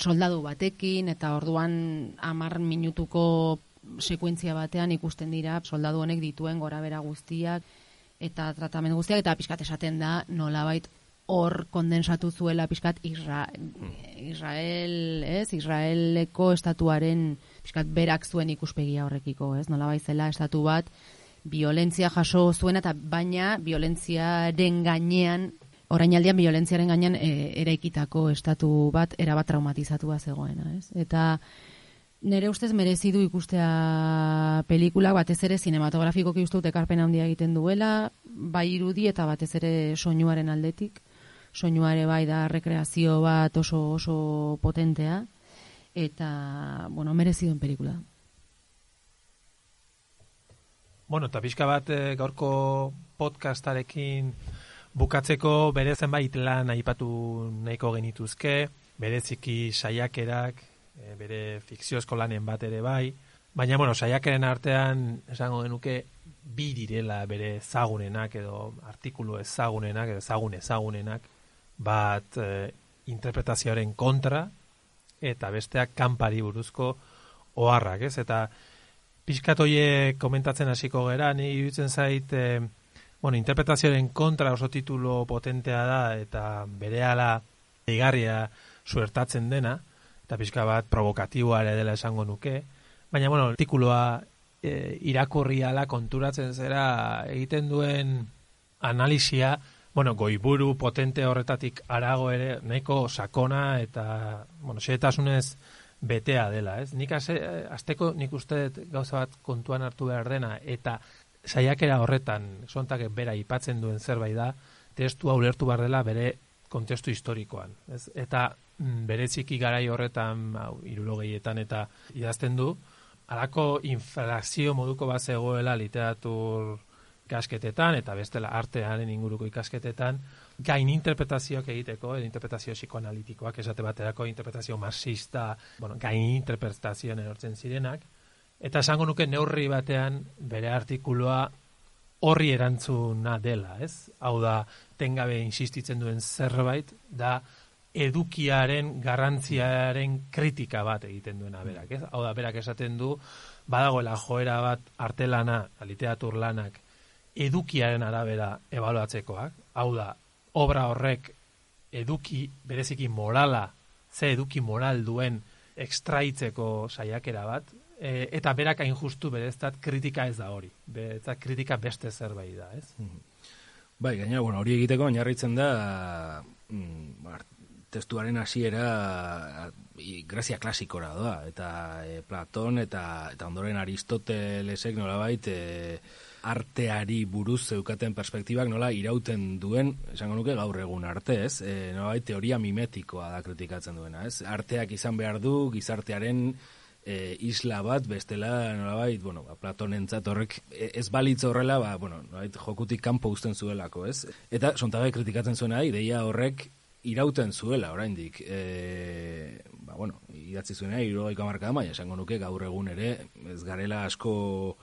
soldadu batekin, eta orduan hamar minutuko sekuentzia batean ikusten dira soldadu honek dituen gora bera guztiak, eta tratamendu guztiak, eta pixkat esaten da nolabait hor kondensatu zuela pixkat Isra, Israel, ez? Israeleko estatuaren pixkat berak zuen ikuspegia horrekiko, ez? Nolabait zela estatu bat violentzia jaso zuena eta baina violentziaren gainean orainaldian violentziaren gainean e, eraikitako estatu bat erabat traumatizatua zegoena, ez? Eta nire ustez merezi du ikustea pelikula batez ere sinematografikoki uste dut ekarpen handia egiten duela, bai irudi eta batez ere soinuaren aldetik. Soinua ere bai da rekreazio bat oso oso potentea eta bueno, merezi duen pelikula.
Bueno, eta pixka bat eh, gaurko podcastarekin bukatzeko bere zenbait lan aipatu nahiko genituzke, bereziki saiakerak, eh, bere fikziozko lanen bat ere bai, baina bueno, saiakeren artean esango genuke bi direla bere ezagunenak edo artikulu ezagunenak edo ezagun ezagunenak bat eh, interpretazioaren kontra eta besteak kanpari buruzko oharrak, ez? Eta pixkat hoie komentatzen hasiko gera, ni iruditzen zait, eh, bueno, interpretazioaren kontra oso titulo potentea da, eta berehala igarria suertatzen dena, eta pixka bat provokatiboa ere dela esango nuke, baina, bueno, artikuloa e, irakurri ala konturatzen zera egiten duen analisia, bueno, goiburu potente horretatik arago ere, nahiko sakona eta, bueno, xetasunez betea dela, ez? Nik ase, azteko nik uste gauza bat kontuan hartu behar dena, eta saiakera horretan, sontak bera ipatzen duen zerbait da, testua ulertu behar dela bere kontestu historikoan. Ez? Eta bereziki garai horretan, hau, irurogeietan eta idazten du, alako inflazio moduko bat zegoela literatur ikasketetan eta bestela artearen inguruko ikasketetan gain interpretazioak egiteko, edo interpretazio psikoanalitikoak esate baterako interpretazio marxista, bueno, gain interpretazioan erortzen zirenak, eta esango nuke neurri batean bere artikuloa horri erantzuna dela, ez? Hau da, tengabe insistitzen duen zerbait, da edukiaren garrantziaren kritika bat egiten duena berak, ez? Hau da, berak esaten du, badagoela joera bat artelana, literatur lanak, edukiaren arabera ebaluatzekoak, hau da, obra horrek eduki, bereziki morala, ze eduki moral duen ekstraitzeko saiakera bat, e, eta berak hain justu bereztat kritika ez da hori. Bereztat kritika beste zerbait da, ez?
Bai, gaina, bueno, hori egiteko oinarritzen da mm, ba, testuaren hasiera grazia klasikora doa, eta e, Platon eta, eta ondoren Aristotelesek nolabait e, arteari buruz zeukaten perspektibak nola irauten duen, esango nuke gaur egun arte, ez? E, nolabait teoria mimetikoa da kritikatzen duena, ez? Arteak izan behar du gizartearen e, isla bat, bestela, nolabait, bueno, ba, Platonentzat horrek e, ez balitz horrela, ba, bueno, nolabait, jokutik kanpo uzten zuelako, ez? Eta sontagai kritikatzen zuena, ideia horrek irauten zuela, oraindik. E, ba, bueno, idatzi zuena, irugaiko amarka baina esango nuke gaur egun ere, ez garela asko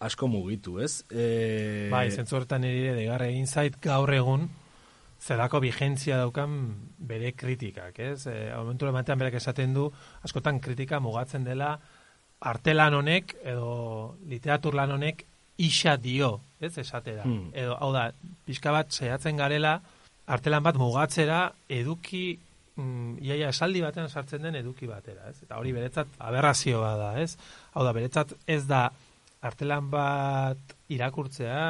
asko mugitu, ez? E,
Bai, zentzu horretan ere degarra egin zait gaur egun zelako vigentzia daukan bere kritikak, ez? E, momentu batean berak esaten du, askotan kritika mugatzen dela artelan honek edo literatur lan honek isa dio, ez esatera.
Hmm.
Edo, hau da, pixka bat saiatzen garela, artelan bat mugatzera eduki mm, iaia esaldi batean sartzen den eduki batera, ez? Eta hori beretzat aberrazioa da, ez? Hau da, beretzat ez da artelan bat irakurtzea,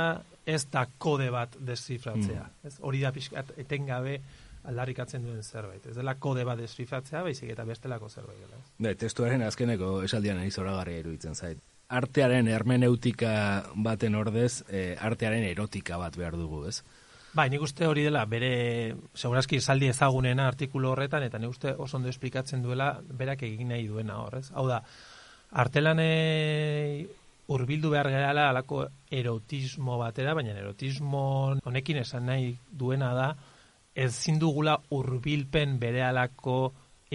ez da kode bat desifratzea, ez? Hori da pixkat etengabe aldarrikatzen duen zerbait. Ez dela kode bat desifratzea, baizik eta bestelako zerbait dela.
Bai, testuaren azkeneko esaldian ari zoragarria iruditzen zait. Artearen hermeneutika baten ordez, e, artearen erotika bat behar dugu, ez?
Bai, nik uste hori dela bere segurazki esaldi ezagunena artikulu horretan eta nik uste oso ondo esplikatzen duela berak egin nahi duena hor, ez? Hau da, artelanei hurbildu behar gerala alako erotismo batera, baina erotismo honekin esan nahi duena da ezin dugula hurbilpen berehalako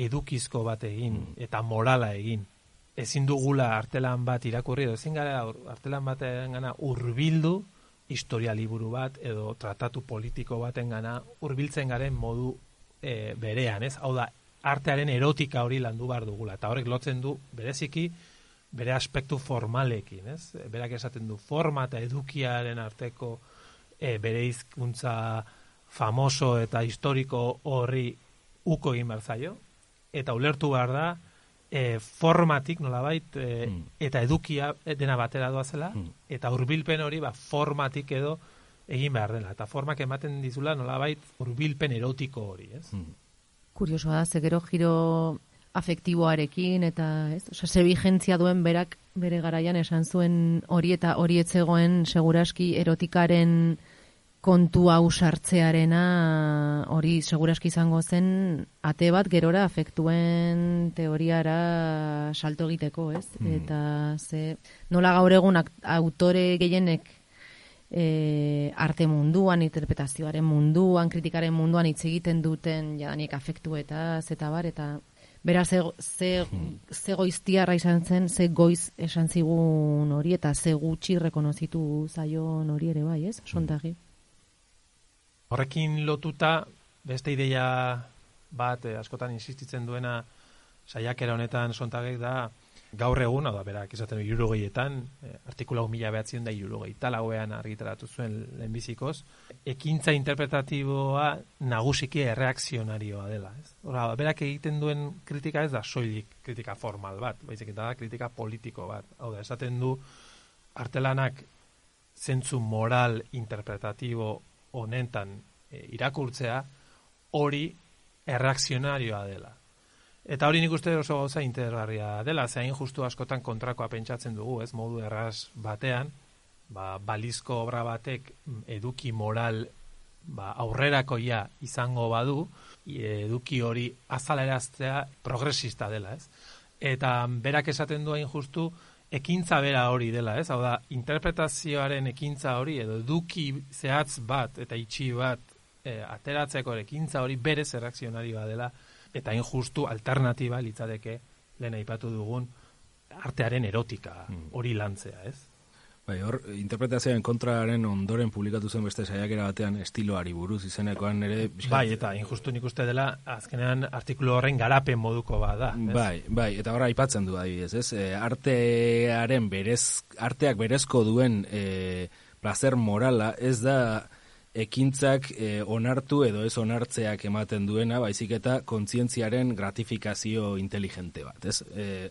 edukizko bat egin eta morala egin. Ezin dugula artelan bat irakurri edo ezin gara artelan baten gana hurbildu historia liburu bat edo tratatu politiko baten gana hurbiltzen garen modu e, berean, ez? Hau da, artearen erotika hori landu behar dugula eta horrek lotzen du bereziki bere aspektu formalekin, ez? Berak esaten du forma eta edukiaren arteko e, bere hizkuntza famoso eta historiko horri uko egin behar zaio, eta ulertu behar da e, formatik nolabait e,
Mm.
eta edukia dena batera doazela,
Mm.
eta hurbilpen hori ba, formatik edo egin behar dela. Eta formak ematen dizula nolabait hurbilpen erotiko hori, ez?
Hmm.
Kuriosoa da, ze gero giro afektiboarekin eta, ez? Osea, ze vigentzia duen berak bere garaian esan zuen hori eta hori etzegoen seguraski erotikaren kontu hau sartzearena hori seguraski izango zen ate bat gerora afektuen teoriara salto egiteko, ez?
Mm.
Eta ze nola gaur egun autore gehienek e, arte munduan, interpretazioaren munduan, kritikaren munduan hitz egiten duten jadanik afektu eta bar, eta bera ze, ze, ze goiztiarra izan zen, ze goiz esan zigun hori, eta ze gutxi rekonozitu zaion hori ere bai, ez? Sontagi.
Horrekin lotuta, beste ideia bat eh, askotan insistitzen duena saiakera honetan sontagek da gaur egun, da, berak esaten du irurogeietan, eh, artikula mila behatzen da irurogeita lauean argitaratu zuen lehenbizikoz, ekintza interpretatiboa nagusiki erreakzionarioa dela. Ez? Hora, berak egiten duen kritika ez da soilik kritika formal bat, baizik eta da kritika politiko bat. Hau da, esaten du artelanak zentzu moral interpretatibo honetan e, irakurtzea hori erreakzionarioa dela. Eta hori nik uste oso gauza interesgarria dela, zein justu askotan kontrakoa pentsatzen dugu, ez modu erraz batean, ba, balizko obra batek mm, eduki moral ba, aurrerakoia izango badu, eduki hori azaleraztea progresista dela, ez? Eta berak esaten du hain justu, ekintza bera hori dela, ez? Hau da, interpretazioaren ekintza hori, edo eduki zehatz bat eta itxi bat e, ateratzeko ekintza hori berez erreakzionarioa dela, eta hain justu alternatiba litzateke lehen aipatu dugun artearen erotika
Mm.
hori lantzea, ez?
Bai, hor, interpretazioaren kontraren ondoren publikatu zen beste saiakera batean estiloari buruz izenekoan ere...
Bai, eta injustu nik uste dela, azkenean artikulu horren garapen moduko bada. ez?
Bai, bai, eta horra aipatzen du adibidez, ez? E, artearen berez, arteak berezko duen e, placer morala ez da ekintzak e, onartu edo ez onartzeak ematen duena, baizik eta kontzientziaren gratifikazio inteligente bat, ez? E,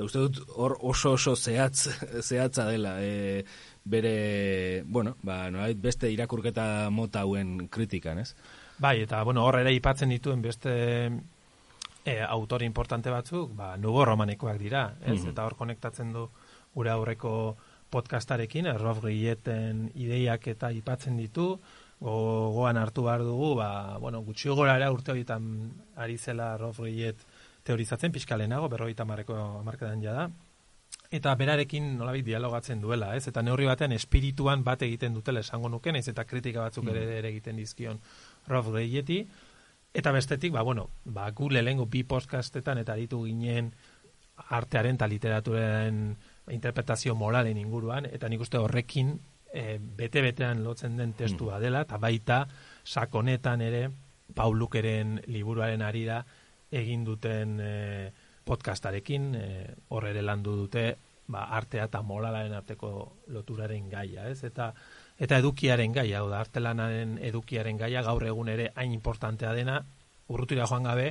eta uste dut hor oso oso zehatz, zehatza dela e, bere, bueno, ba, nolabait beste irakurketa mota hauen kritikan, ez?
Bai, eta bueno, hor ere aipatzen dituen beste e, autore importante batzuk, ba, nubo romanekoak dira, ez?
Mhm.
Eta hor konektatzen du gure aurreko podcastarekin, Rolf Guilleten ideiak eta aipatzen ditu, gogoan hartu behar dugu, ba, bueno, gutxi gora ere urte horietan ari zela Rolf Guillet teorizatzen, pixkalenago, berrogeita marreko amarkadan jada, eta berarekin nolabait dialogatzen duela, ez? Eta neurri batean espirituan bat egiten dutela esango nuke, naiz eta kritika batzuk ere, ere egiten dizkion Rolf Guilleti, eta bestetik, ba, bueno, ba, gu lehengo bi podcastetan eta aritu ginen artearen eta literaturaren interpretazio moralen inguruan, eta nik uste horrekin e, bete-betean lotzen den testua dela, eta baita sakonetan ere Paulukeren liburuaren arira egin duten e, podcastarekin, e, hor ere landu dute ba, artea eta moralaren arteko loturaren gaia, ez? Eta eta edukiaren gaia, hau da, artelanaren edukiaren gaia gaur egun ere hain importantea dena, urrutira joan gabe,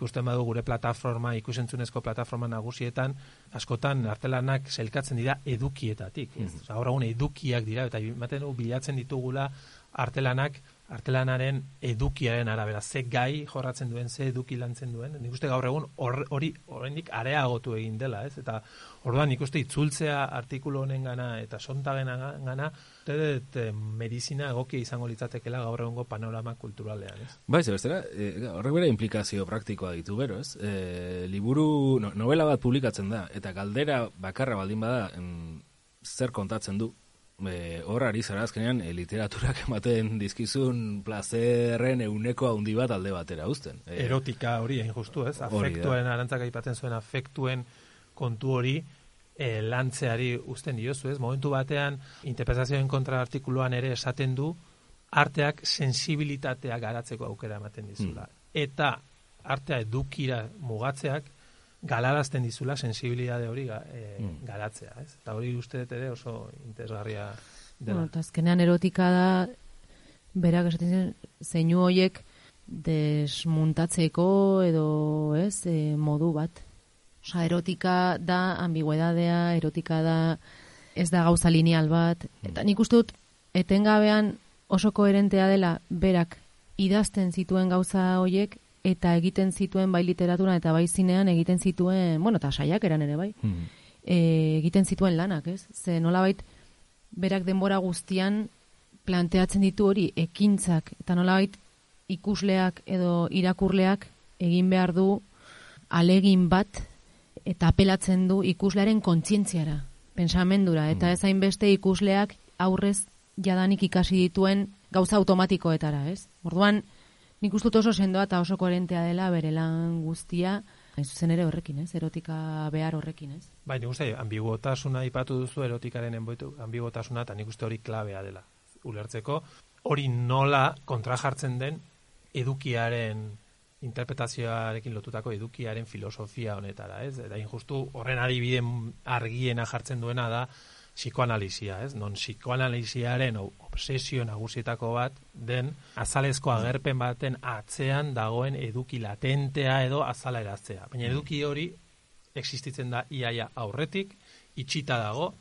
ikusten badu gure plataforma, ikusentzunezko plataforma nagusietan, askotan artelanak selkatzen dira edukietatik. Ez?
Mhm.
Osea, Gaur egun edukiak dira, eta ematen dugu bilatzen ditugula artelanak, artelanaren edukiaren arabera, ze gai jorratzen duen, ze eduki lantzen duen, nik uste gaur egun hor- hori oraindik areagotu egin dela, ez? Eta orduan nik uste itzultzea artikulu honen gana eta sontagen gana, uste eh, medizina egokia izango litzatekela gaur egungo panorama kulturalean, ez?
Bai, ze bestera, e, horrek bere implikazio praktikoa ditu bero, ez? E, liburu, no, novela bat publikatzen da, eta galdera bakarra baldin bada, em, zer kontatzen du, e, hor ari zara azkenean e, literaturak ematen dizkizun plazerren euneko handi bat alde batera uzten. E,
erotika hori hain justu, ez? Afektuen, arantzak aipatzen zuen afektuen kontu hori e, lantzeari uzten diozu, ez? Momentu batean, interpretazioen kontra artikuluan ere esaten du, arteak sensibilitatea garatzeko aukera ematen dizula. Eta artea edukira mugatzeak, galarazten dizula sensibilitate hori ga, e,
Mm.
garatzea, ez? Eta hori uste dut ere oso interesgarria
Bueno,
dela.
eta azkenean erotika da, berak esaten zen, zeinu hoiek desmuntatzeko edo, ez, e, modu bat. Osa, erotika da ambiguedadea, erotika da ez da gauza lineal bat. Eta nik uste dut, etengabean oso koherentea dela berak idazten zituen gauza hoiek eta egiten zituen bai literatura eta bai zinean egiten zituen, bueno, eta saiak eran ere bai,
mm,
e, egiten zituen lanak, ez? Ze nolabait berak denbora guztian planteatzen ditu hori ekintzak eta nolabait ikusleak edo irakurleak egin behar du alegin bat eta apelatzen du ikuslearen kontzientziara, pensamendura, eta ez hainbeste ikusleak aurrez jadanik ikasi dituen gauza automatikoetara, ez? Orduan, nik uste oso sendoa eta oso koherentea dela bere lan guztia, hain zuzen ere horrekin, ez? Erotika behar horrekin, ez?
Bai, nik uste, ambiguotasuna ipatu duzu erotikaren enboitu, ambiguotasuna, eta nik uste hori klabea dela. Ulertzeko, hori nola kontrajartzen den edukiaren interpretazioarekin lotutako edukiaren filosofia honetara, ez? Eta injustu horren adibiden argiena jartzen duena da psikoanalizia, ez? Non psikoanaliziaren o- obsesio nagusietako bat den azalezko agerpen baten atzean dagoen eduki latentea edo azalaraztea. Baina eduki hori existitzen da iaia aurretik, itxita dago,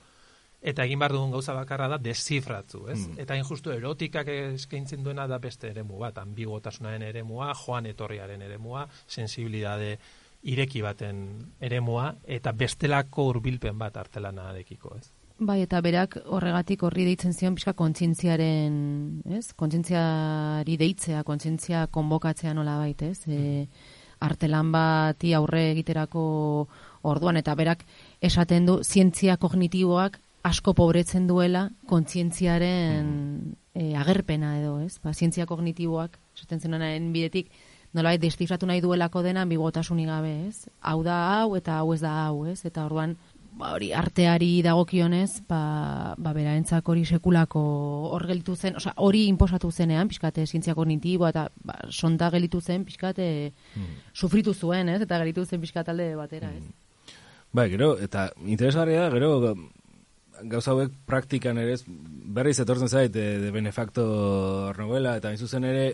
eta egin behar dugun gauza bakarra da desifratzu, ez?
Mm.
Eta injustu erotikak eskaintzen duena da beste eremu bat, ambigotasunaren eremua, joan etorriaren eremua, sensibilidade ireki baten eremua, eta bestelako hurbilpen bat artelanarekiko, ez?
Bai, eta berak horregatik horri deitzen zion pixka kontzientziaren, ez? Kontzientziari deitzea, kontzientzia konbokatzea nola bait, ez? E, artelan bati aurre egiterako orduan, eta berak esaten du zientzia kognitiboak asko pobretzen duela kontzientziaren e, agerpena edo, ez? Ba, zientzia kognitiboak, esaten zenaren bidetik, nolabait destifratu nahi duelako dena ambigotasunik gabe, ez? Hau da hau eta hau ez da hau, ez? Eta orduan, ba, hori arteari dagokionez, ba, ba beraentzak hori sekulako hor gelitu zen, osea, hori inposatu zenean, pixkate zientzia kognitiboa eta ba, sonda gelitu zen, pixkate sufritu zuen, ez? Eta gelitu zen pixkat alde batera, ez?
Bai, gero, eta interesgarria da, gero, gauza hauek praktikan ere, berriz etortzen zait, de, de benefactor novela, eta hain zuzen ere,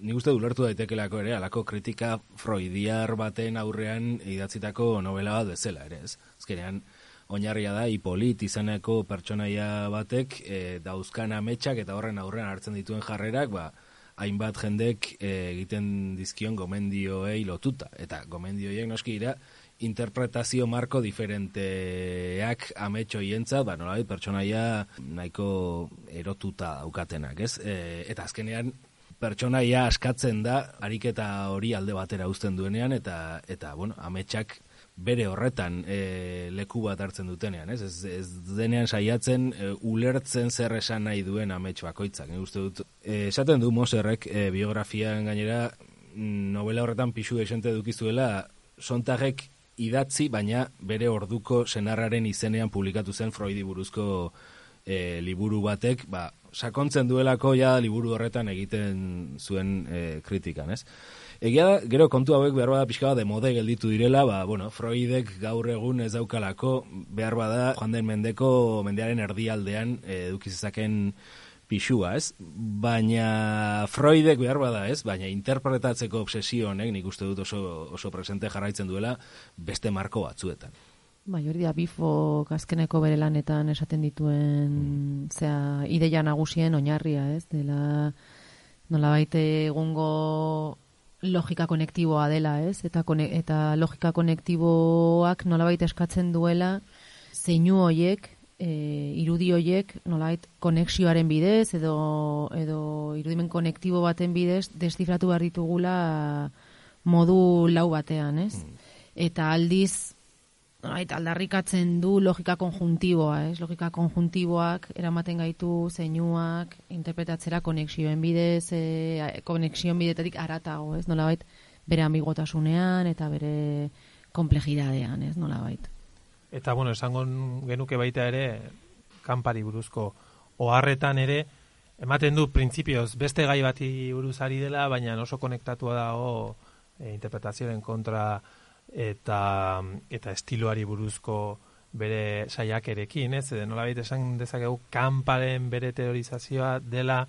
nik uste ulertu daitekelako ere, alako kritika freudiar baten aurrean idatzitako novela bat bezala ere, ez? Azkenean, oinarria da, Hipolit izeneko pertsonaia batek e, dauzkan ametsak eta horren aurrean hartzen dituen jarrerak, ba, hainbat jendek e, egiten dizkion gomendioei lotuta. Eta gomendioiek noski dira, interpretazio marko diferenteak ametxo hientzat, ba, nolabait, pertsonaia nahiko erotuta daukatenak, ez? E, eta azkenean, pertsonaia askatzen da, ariketa hori alde batera uzten duenean, eta, eta bueno, ametsak bere horretan e, leku bat hartzen dutenean, ez? Ez, ez denean saiatzen e, ulertzen zer esan nahi duen amets bakoitzak. Ni uste dut, e, esaten du Moserrek e, biografian gainera novela horretan pixu esente dukizuela Sontagek idatzi, baina bere orduko senarraren izenean publikatu zen Freudi buruzko e, liburu batek, ba, sakontzen duelako ja liburu horretan egiten zuen e, kritikan, ez? Egia da, gero kontu hauek behar bada pixka de mode gelditu direla, ba, bueno, Freudek gaur egun ez daukalako, behar bada, joan den mendeko, mendearen erdialdean eh, edukizezaken pixua, ez? Baina Freudek behar bada, ez? Baina interpretatzeko obsesio honek, nik uste dut oso, oso presente jarraitzen duela, beste marko batzuetan.
Bai, hori da, bifo azkeneko bere lanetan esaten dituen, zea, ideia nagusien oinarria, ez? Dela, nola baite egungo logika konektiboa dela, ez? Eta, kone, eta logika konektiboak nolabait eskatzen duela zeinu hoiek, e, irudi hoiek nolabait konexioaren bidez edo, edo irudimen konektibo baten bidez destifratu behar ditugula modu lau batean, ez? Eta aldiz nolabait aldarrikatzen du logika konjuntiboa, ez? Logika konjuntiboak eramaten gaitu zeinuak interpretatzera konexioen bidez, e, konexioen bidetatik aratago, ez? Nolabait bere ambigotasunean eta bere komplejidadean, ez? Nolabait.
Eta, bueno, esango genuke baita ere, kanpari buruzko oharretan ere, ematen du printzipioz beste gai bati buruz ari dela, baina oso konektatua dago e, interpretazioaren kontra eta eta estiloari buruzko bere saiakerekin, ez? Edo nolabait esan dezakegu kanparen bere teorizazioa dela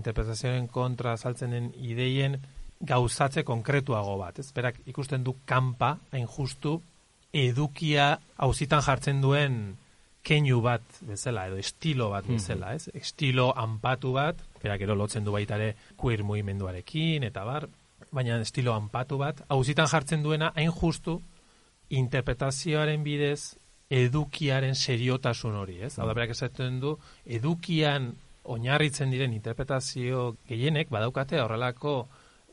interpretazioaren kontra saltzen ideien gauzatze konkretuago bat, ez? Berak ikusten du kanpa hain justu edukia auzitan jartzen duen keinu bat bezala, edo estilo bat bezala, ez? Estilo anpatu bat, berak ero lotzen du baita ere queer mugimenduarekin, eta bar, baina estilo anpatu bat, auzitan jartzen duena hain justu interpretazioaren bidez edukiaren seriotasun hori, ez? Hau da, berak esaten du, edukian oinarritzen diren interpretazio gehienek badaukate horrelako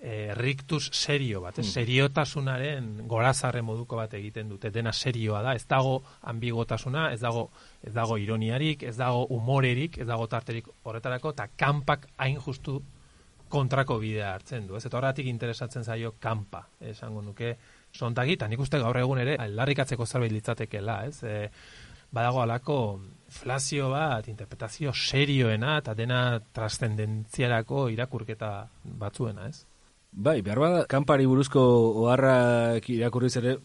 eh, rictus serio bat, ez? seriotasunaren gorazarre moduko bat egiten dute, dena serioa da, ez dago ambigotasuna, ez dago, ez dago ironiarik, ez dago humorerik, ez dago tarterik horretarako, eta kanpak hain justu kontrako bidea hartzen du, ez? Eta horretik interesatzen zaio kanpa, esango nuke, sontagi, eta nik uste gaur egun ere aldarrikatzeko zerbait litzatekela, ez? E, badago alako inflazio bat, interpretazio serioena, eta dena trascendentziarako irakurketa batzuena, ez?
Bai, behar bada, kanpari buruzko oharrak irakurriz ere,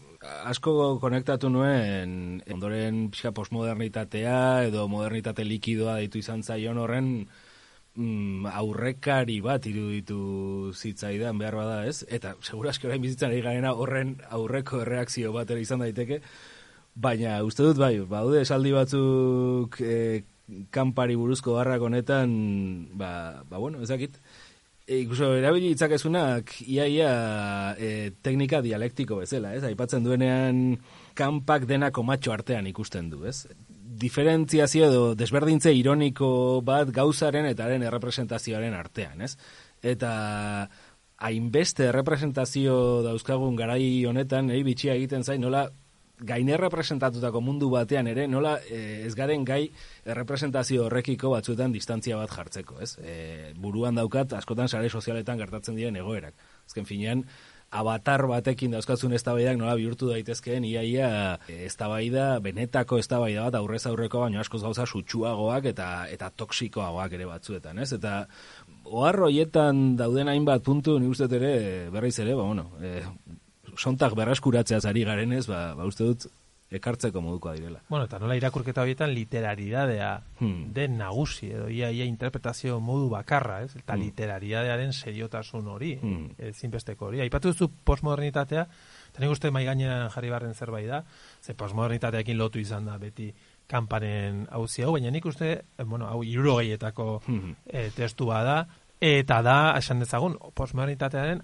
asko konektatu nuen, ondoren pixka postmodernitatea edo modernitate likidoa ditu izan zaion horren mm, aurrekari bat iruditu zitzaidan behar bada, ez? Eta seguraski orain bizitzan ari garena horren aurreko erreakzio bat ere izan daiteke, baina uste dut bai, baude esaldi batzuk e, kanpari buruzko harrak honetan, ba, ba bueno, ezakit, e, ikuso erabili itzakezunak iaia e, teknika dialektiko bezala, ez? Aipatzen duenean kanpak denako matxo artean ikusten du, ez? Diferentziazio edo desberdintze ironiko bat gauzaren eta haren errepresentazioaren artean, ez? Eta hainbeste errepresentazio dauzkagun garai honetan, ei bitxia egiten zain, nola gaine representatutako mundu batean ere, nola eh, ez garen gai errepresentazio horrekiko batzuetan distantzia bat jartzeko, ez? E, buruan daukat, askotan sare sozialetan gertatzen diren egoerak. Azken finean, avatar batekin dauzkatzun eztabaidak nola bihurtu daitezkeen iaia eztabaida benetako eztabaida bat aurrez aurreko baino askoz gauza sutsuagoak eta eta toksikoagoak ere batzuetan, ez? Eta ohar hoietan dauden hainbat puntu ni uste ere berriz ere, ba bueno, e, sontak berreskuratzeaz ari garenez, ba, ba uste dut ekartzeko modukoa direla.
Bueno, eta nola irakurketa horietan literaridadea
Hmm.
den nagusi, edo ia, ia interpretazio modu bakarra, ez? Eta
Hmm.
literaridadearen seriotasun hori,
Hmm.
ezinbesteko hori. Aipatu duzu postmodernitatea, eta nik uste mai gainean jarri barren zerbait da, ze postmodernitateakin lotu izan da beti kanparen hauzi hau, baina nik uste, eh, bueno, hau irurogeietako
Hmm.
e, testua da, eta da, esan dezagun, postmodernitatearen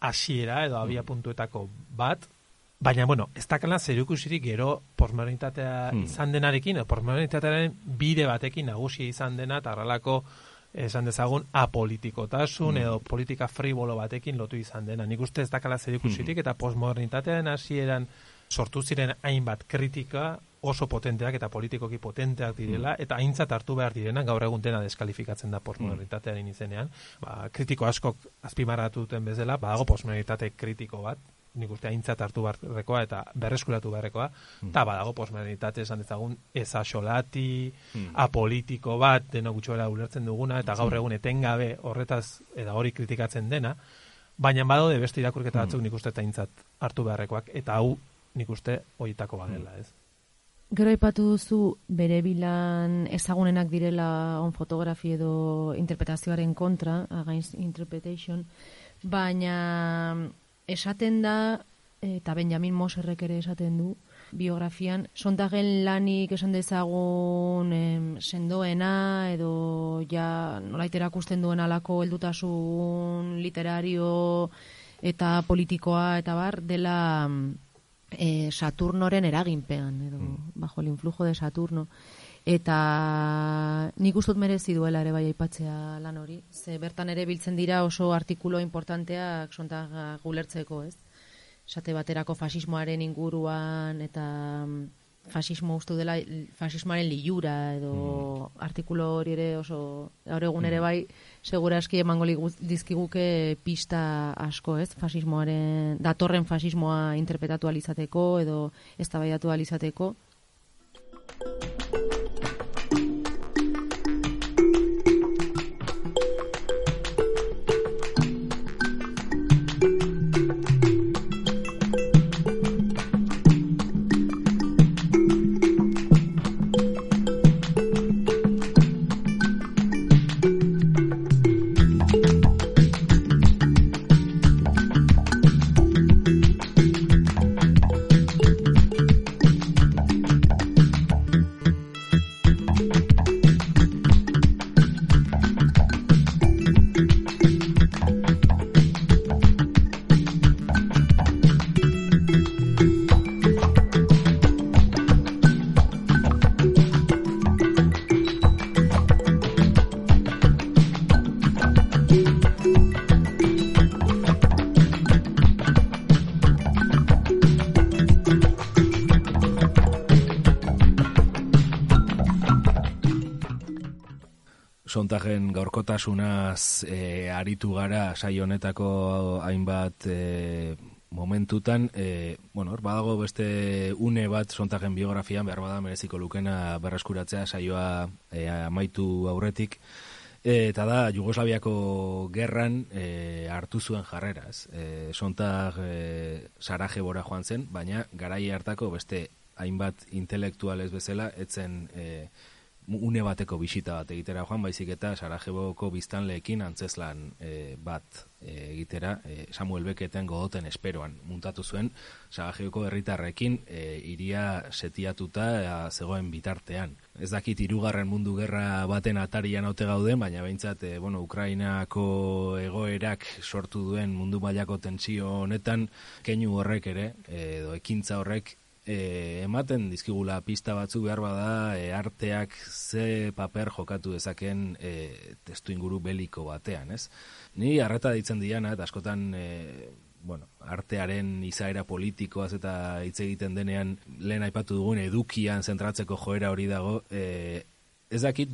hasiera edo abia puntuetako bat, baina, bueno, ez dakala zerikusirik gero postmodernitatea
Hmm.
izan denarekin, edo postmodernitatearen bide batekin nagusia izan dena, eta horrelako esan dezagun apolitikotasun edo politika fribolo batekin lotu izan dena. Nik uste ez dakala zerikusirik eta postmodernitatearen hasieran sortu ziren hainbat kritika oso potenteak eta politikoki potenteak direla eta aintzat hartu behar direna gaur egun dena deskalifikatzen da postmodernitatearen izenean. Ba, kritiko askok azpimarratu duten bezala, badago postmodernitate kritiko bat, nik uste aintzat hartu beharrekoa eta berreskuratu beharrekoa, eta badago postmodernitate esan dezagun ezaxolati, apolitiko bat, deno gutxoera ulertzen duguna, eta gaur egun etengabe horretaz, eta hori kritikatzen dena, Baina badaude beste irakurketa batzuk nik uste taintzat hartu beharrekoak, eta hau nik uste horietako badela, ez?
Gero aipatu duzu bere bilan ezagunenak direla on fotografi edo interpretazioaren kontra, against interpretation, baina esaten da, eta Benjamin Moserrek ere esaten du, biografian, sondagen lanik esan dezagun em, sendoena edo ja nolait erakusten duen alako heldutasun literario eta politikoa eta bar dela e, Saturnoren eraginpean edo bajo el influjo de Saturno eta nik ustut merezi duela ere bai aipatzea lan hori ze bertan ere biltzen dira oso artikulo importanteak sontag gulertzeko ez esate baterako fasismoaren inguruan eta mm, fasismo ustu dela fasismoaren liura edo artikulo hori ere oso gaur egun ere bai seguraski emango dizkiguke pista asko, ez? Fasismoaren datorren fasismoa interpretatu alizateko edo eztabaidatu alizateko.
Sontagen gaurkotasunaz e, aritu gara saio honetako hainbat e, momentutan, e, bueno, badago beste une bat Sontagen biografian, behar bada mereziko lukena berreskuratzea saioa e, amaitu aurretik, E, eta da, Jugoslaviako gerran e, hartu zuen jarreraz. E, Sontag e, Sarajebora joan zen, baina garai hartako beste hainbat intelektualez bezala, etzen e, une bateko bisita bat egitera joan, baizik eta Sarajeboko biztanleekin antzeslan e, bat e, egitera, e, Samuel Beketen godoten esperoan muntatu zuen, Sarajeboko herritarrekin e, iria setiatuta e, zegoen bitartean. Ez dakit hirugarren mundu gerra baten atarian haute gauden, baina behintzat, e, bueno, Ukrainako egoerak sortu duen mundu mailako tentsio honetan, keinu horrek ere, edo ekintza horrek e, ematen dizkigula pista batzu behar bada e, arteak ze paper jokatu dezaken e, testu inguru beliko batean, ez? Ni arreta ditzen diana, eta askotan e, bueno, artearen izaera politikoaz eta hitz egiten denean lehen aipatu dugun edukian zentratzeko joera hori dago, e, ez dakit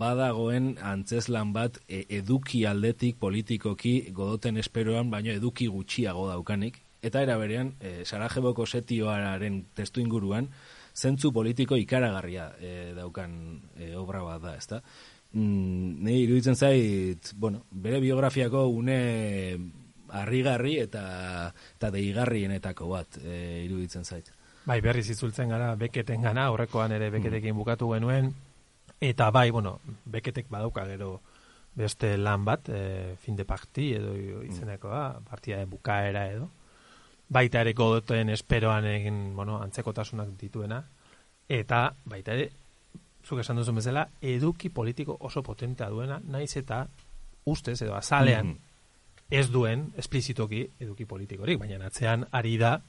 badagoen antzeslan bat e, eduki aldetik politikoki godoten esperoan, baino eduki gutxiago daukanik, eta era berean, e, Sarajeboko setioaren testu inguruan, zentzu politiko ikaragarria e, daukan e, obra bat da, ezta? Mm, Nei iruditzen zait, bueno, bere biografiako une harrigarri eta eta deigarrienetako bat e, iruditzen zait.
Bai, berriz itzultzen gara beketen gana, horrekoan ere beketekin bukatu genuen, eta bai, bueno, beketek badauka gero beste lan bat, e, fin de parti edo izenekoa, partiaren bukaera edo, baita ere godoten esperoan egin, bueno, antzekotasunak dituena, eta baita ere, zuk esan duzu bezala, eduki politiko oso potentea duena, naiz eta ustez edo azalean ez duen esplizitoki eduki politikorik, baina atzean ari da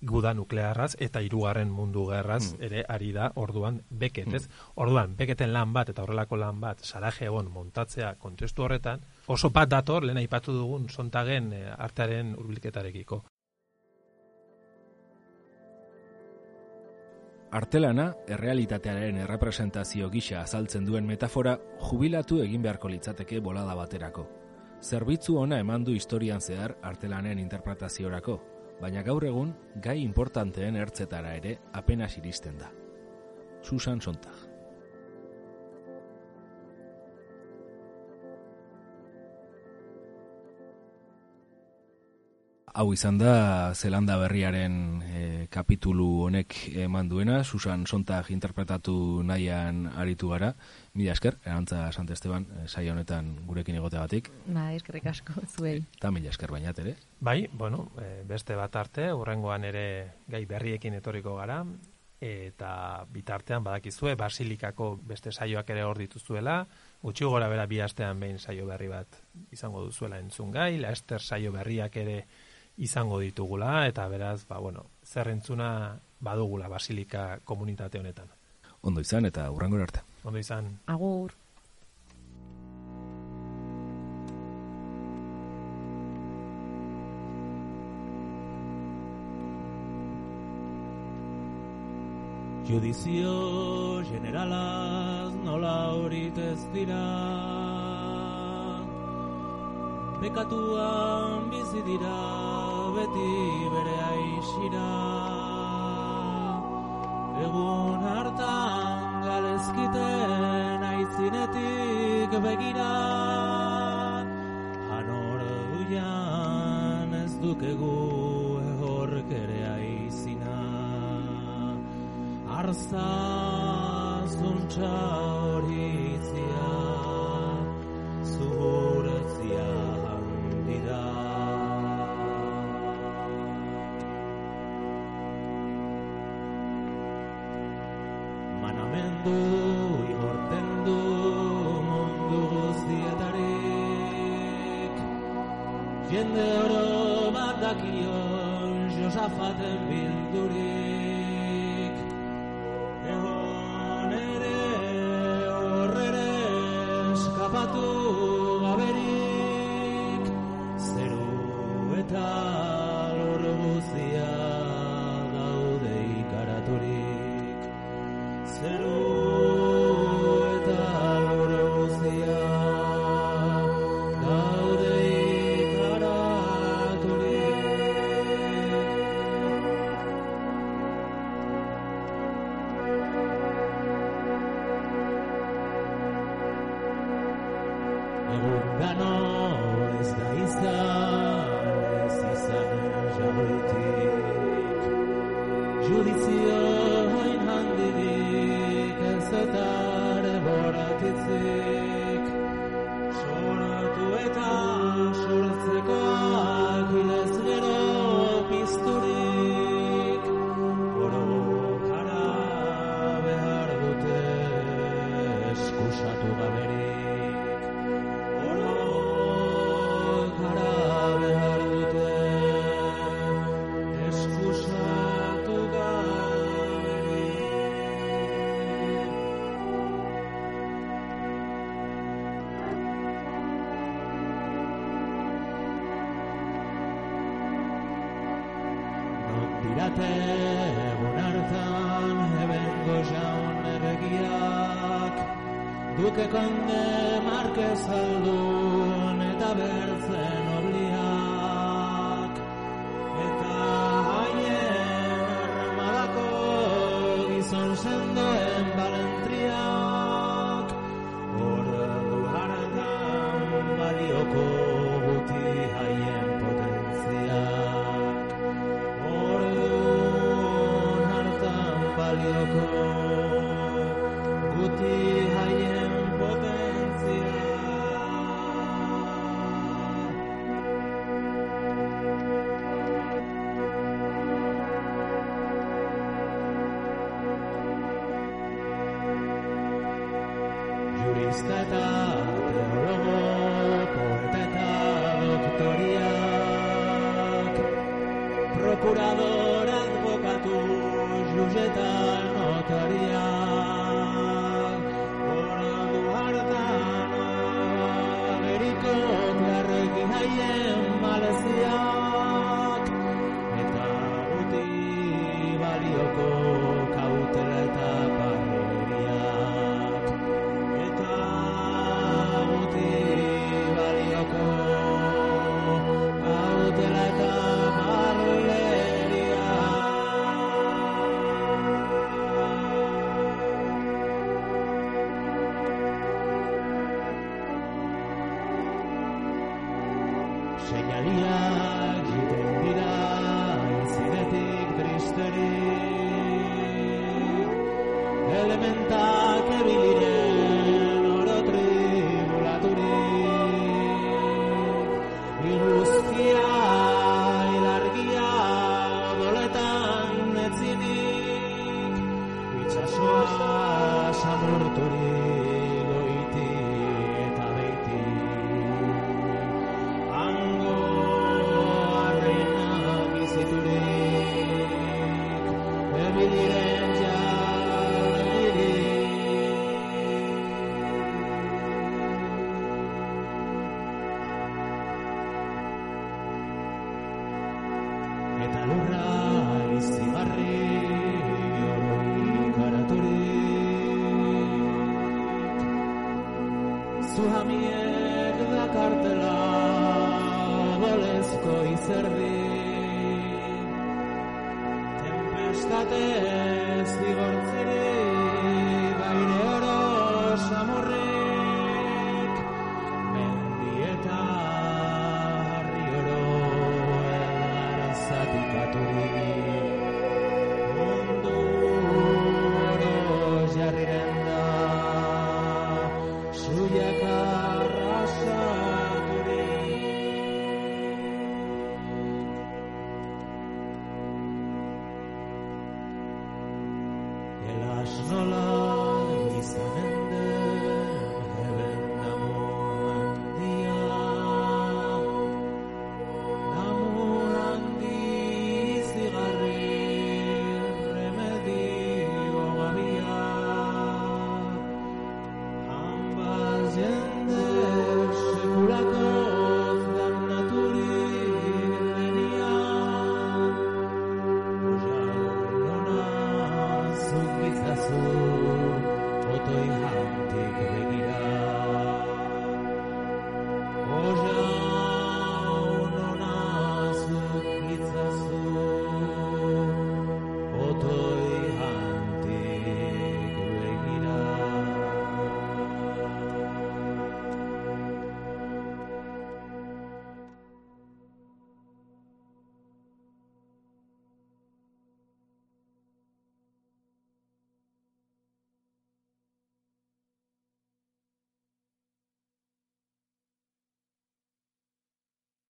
guda nuklearraz eta hirugarren mundu gerraz ere ari da orduan beket, ez? Orduan, beketen lan bat eta horrelako lan bat Sarajegon montatzea kontestu horretan, oso bat dator, lehen aipatu dugun sontagen eh, artearen hurbilketarekiko.
Artelana, errealitatearen errepresentazio gisa azaltzen duen metafora, jubilatu egin beharko litzateke bolada baterako. Zerbitzu ona eman du historian zehar artelanen interpretaziorako, baina gaur egun gai importanteen ertzetara ere apenas iristen da. Susan Sontag. Hau izan da Zelanda berriaren e, kapitulu honek eman duena, Susan Sontag interpretatu nahian aritu gara. Mila esker, erantza Sant Esteban, e, saio honetan gurekin egoteagatik.
Ba, eskerrik asko zuei.
Eta mila esker bainat ere.
Bai, bueno, e, beste bat arte, urrengoan ere gai berriekin etorriko gara, eta bitartean badakizue Basilikako beste saioak ere hor dituzuela, gutxi gora bera bi astean behin saio berri bat izango duzuela entzun gai, Laester saio berriak ere izango ditugula, eta beraz, ba, bueno, zer entzuna badugula Basilika komunitate honetan.
Ondo izan eta urrengo arte.
Ondo izan.
Agur.
Judizio generalaz nola horit ez dira Bekatuan bizi dira beti bere aixira Egun hartan galezkiten aitzinetik begira. Hanor duian ez dukegu ehork ere aizina. Arza zuntza